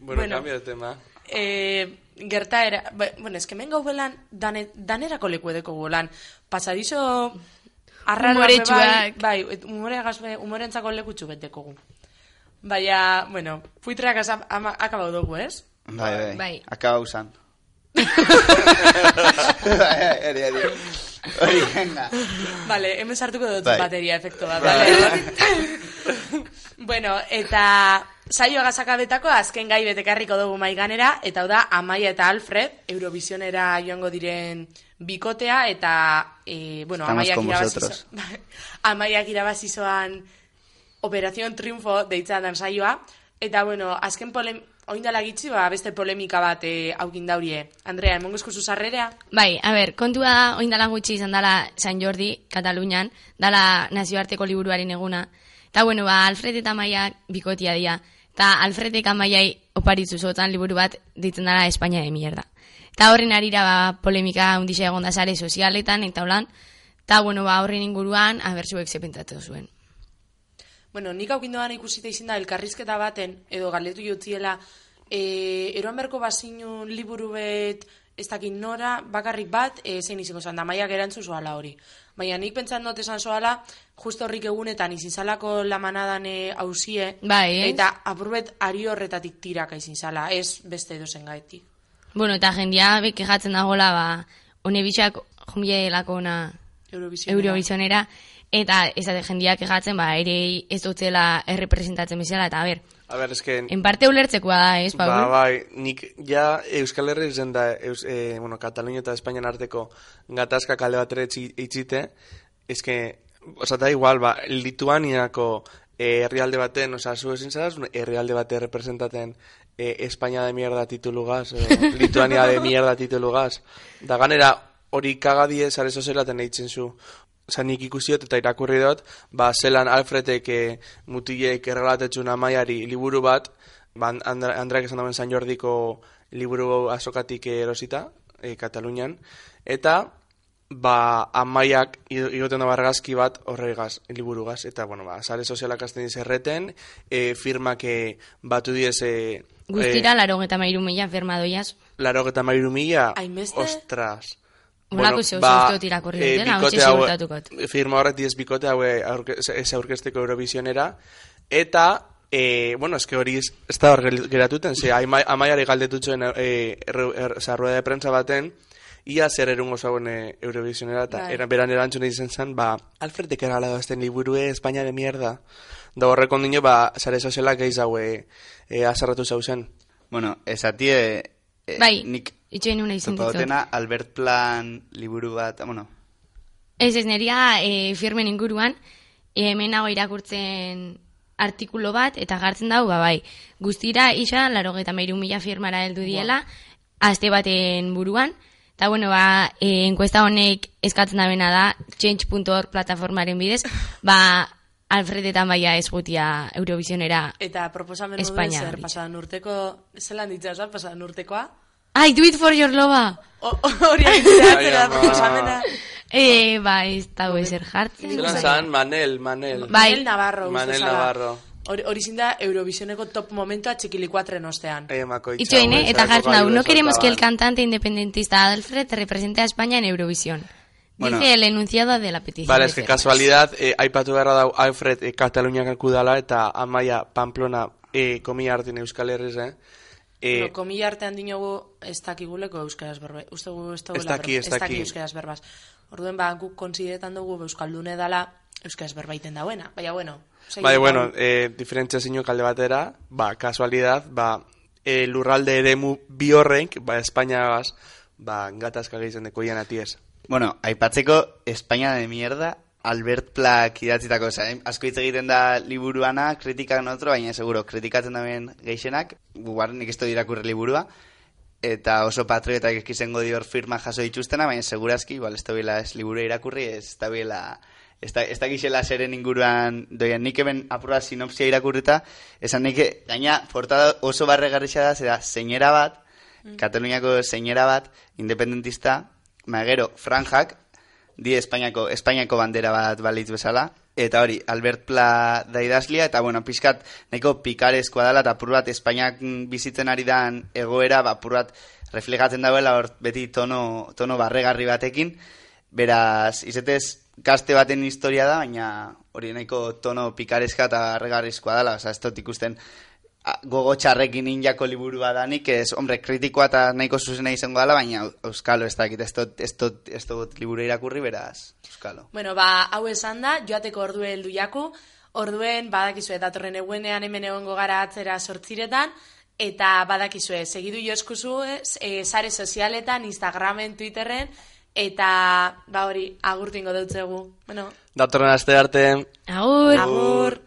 Speaker 3: Bueno,
Speaker 4: Bueno.
Speaker 3: cambio de tema.
Speaker 4: Eh, gertaera, ba- bueno, es que men gau belan, dane, danerako leku edeko gulan. Pasadizo arraro bai, et- umore gazbe, umorentzako lekutxu beteko gu. Baina, bueno, puitreak asa- ama- akabau dugu, ez?
Speaker 1: Bai, bai,
Speaker 2: Bai.
Speaker 1: akaba usan. Bai, hori, hori. Hori, venga.
Speaker 4: Vale, hemen sartuko dut
Speaker 1: Bai.
Speaker 4: bateria efektu bat,
Speaker 1: Bai.
Speaker 4: vale? <laughs> bueno, eta saio agazakabetako azken gai betekarriko dugu maiganera, eta hau da Amaia eta Alfred, Eurovisionera joango diren bikotea, eta, e, bueno,
Speaker 1: Estamos
Speaker 4: Amaiak
Speaker 1: con
Speaker 4: irabazi
Speaker 1: vosotros.
Speaker 4: zo- <laughs> Amaiak irabazi zoan Operación Triunfo deitzen dan saioa, eta, bueno, azken polem... Oindala gitzi, ba, beste polemika bat e, aukin daurie. Andrea, emongo esku zuzarrerea?
Speaker 2: Bai, a ber, kontua da, oindala gutxi izan dala San Jordi, Katalunian, dala nazioarteko liburuaren eguna. Eta, bueno, ba, Alfred eta Maia bikotia dira. Eta Alfred eta Maiai oparitzu zotan liburu bat ditzen dala Espainia de mierda. Eta horren arira, ba, polemika hundixa egon da sare sozialetan, eta holan. Eta, bueno, ba, horren inguruan, abertzuek zepentzatu zuen.
Speaker 4: Bueno, nik aukindoan ikusita izin da elkarrizketa baten, edo galetu jotziela, e, eroan berko bazinun liburu bet, ez dakit nora, bakarrik bat, e, zein izango zan da, maiak erantzun zoala hori. Baina nik pentsan dut esan zoala, justo horrik egunetan izin zalako lamanadan e, hausie,
Speaker 2: Bai, ez?
Speaker 4: eta apurbet ari horretatik tiraka izin zala, ez beste edozen gaetik.
Speaker 2: Bueno, eta jendia be kejatzen dagoela, ba, one bitxak jumbielako ona
Speaker 4: Eurovisionera.
Speaker 2: Eurovisionera, eta esate jendiak egatzen, ba, ere ez dutzela errepresentatzen bezala, eta ber,
Speaker 3: A ber, eske...
Speaker 2: en parte ulertzekoa da, ez, Paul?
Speaker 3: Ba, bai, nik ja Euskal Herri zen da, eus, e, bueno, Katalunia eta Espainian arteko gatazka kalde bat ere itxi- itxite, eske, oza, da igual, ba, Lituaniako eh, herrialde baten, oza, zu ezin zaraz, herrialde bate representaten eh, Espainia de mierda titulugaz, edo <laughs> Lituania de mierda titulugaz. Da ganera, hori kagadie sare sozialaten eitzen zu. Osa, nik ikusiot eta irakurri dut, ba, zelan Alfredek e, mutilek errelatetxun amaiari liburu bat, ba, Andra, Andreak esan dauen San Jordiko liburu azokatik erosita, e, Katalunian, eta ba, amaiak igoten da argazki bat horregaz, liburugaz, eta, bueno, ba, sare sozialak azten diz erreten, e, firmak e, batu diez, e,
Speaker 2: Guztira, laro geta mairu mila firmadoiaz.
Speaker 3: laro eta mairu mila, ostras.
Speaker 2: Holako zeu uste dut irakurri
Speaker 3: eh,
Speaker 2: dutela,
Speaker 3: bikote
Speaker 2: hotxe
Speaker 3: haue-
Speaker 2: ziurtatukot.
Speaker 3: Firma horrek diez bikote haue aurke, ez aurkezteko Eurovisionera, eta, e, bueno, eske hori ez, da hor geratuten, ze ama- amaiari galdetutxoen e, er, er, rueda de prensa baten, ia zer erungo zauen e, Eurovisionera, eta
Speaker 4: Bai.
Speaker 3: era, beran erantzun izan zen, ba, Alfredek erala dazten liburue Espainia de mierda. Da horrek ondino, ba, sare sozialak gehi zaue e, azarratu zauzen.
Speaker 1: Bueno, esatie... eh,
Speaker 2: Bai,
Speaker 1: Nik
Speaker 2: itxoen una izan ditut.
Speaker 1: topagotena Albert Plan liburu bat, bueno,
Speaker 2: Ez ez neria e, firmen inguruan, e, hemen nago irakurtzen artikulo bat, eta gartzen dau, ba, bai, guztira isa, laro geta mairu mila firmara heldu diela, aste baten buruan, eta bueno, ba, e, enkuesta honek eskatzen da bena da, change.org plataformaren bidez, <laughs> ba, Alfredetan baia ez gutia Eurovisionera.
Speaker 4: Eta proposamen
Speaker 2: Espainia
Speaker 4: zer,
Speaker 2: ditza.
Speaker 4: pasadan urteko, zelan ditzazal, pasadan urtekoa?
Speaker 2: Ai, do it for your lova!
Speaker 4: O- Hori atzera
Speaker 3: Ai, ama.
Speaker 4: proposamena.
Speaker 2: E, ba, ez dago ezer jartzen.
Speaker 3: Zelan zan, Manel, Manel.
Speaker 4: Manel Navarro,
Speaker 3: Manel. Navarro.
Speaker 4: Hori, hori zinda Eurovisioneko top momentua txikilikuatren ostean.
Speaker 3: Eh, makoitza,
Speaker 2: Itxoin, eh?
Speaker 3: hombre,
Speaker 2: Eta jartzen dau,
Speaker 3: gailu
Speaker 2: no queremos que el cantante independentista Alfred represente a España en Eurovisión.
Speaker 1: Bueno.
Speaker 2: Dice el enunciado de la petición.
Speaker 3: Vale, es que casualidad, eh, aipatu beharra dau Alfred eh, Kataluniak kudala eta Amaia Pamplona eh, komia hartin Euskal Herriz, eh? Eh,
Speaker 4: Pero komilla artean dinogu ez dakiguleko euskaraz berba. Uste gu ez
Speaker 3: Ez daki, ez daki.
Speaker 4: euskaraz berbaz. Orduen ba, guk konsideretan dugu euskaldune dala euskaraz berbaiten dauena. Baina, bueno.
Speaker 3: bai, bueno, eh, diferentzia zinu kalde batera, ba, casualidad, ba, eh, lurralde eremu bi horrenk, ba, Espainiagaz, ba, gatazka gehizen deko ian atiez.
Speaker 1: Bueno, aipatzeko España de mierda Albert Plak idatzitako, oza, asko hitz egiten da liburuana, kritikak notro, baina seguro, kritikatzen daben geixenak, gugar nik ez dut irakurri liburua, eta oso patriotak eskizengo dior firma jaso dituztena, baina segurazki, igual ez da bila ez liburu irakurri, ez da bila, ez da, ez da gixela zeren inguruan doian, nik hemen apurra sinopsia irakurrita, esan nik, gaina, portada oso barregarrixa da, zera, zeinera bat, Kataluniako zeinera bat, independentista, magero, franjak, di Espainiako, Espainiako bandera bat balitz bezala, eta hori, Albert Pla da idazlia, eta bueno, pixkat, nahiko pikarezkoa dela, eta apur bat Espainiak mm, bizitzen ari dan egoera, ba, apur bat reflejatzen dauela, hor beti tono, tono barregarri batekin, beraz, izetez, kaste baten historia da, baina hori nahiko tono pikarezka eta barregarrizkoa dela, oza, ez dut ikusten, gogo txarrekin injako liburua danik, ez, hombre, kritikoa eta nahiko zuzena izango dela, baina euskalo ez dakit, ez dut, ez dut, ez dut liburu irakurri, beraz, euskalo.
Speaker 4: Bueno, ba, hau esan da, joateko ordue heldu jaku, orduen badakizue datorren egunean hemen egongo gara atzera sortziretan, eta badakizue, segidu joskuzu, e, sare sozialetan, Instagramen, Twitterren, eta, ba hori, agurtingo dutzegu. Bueno,
Speaker 3: Datorren aste arte,
Speaker 2: Agur!
Speaker 4: agur!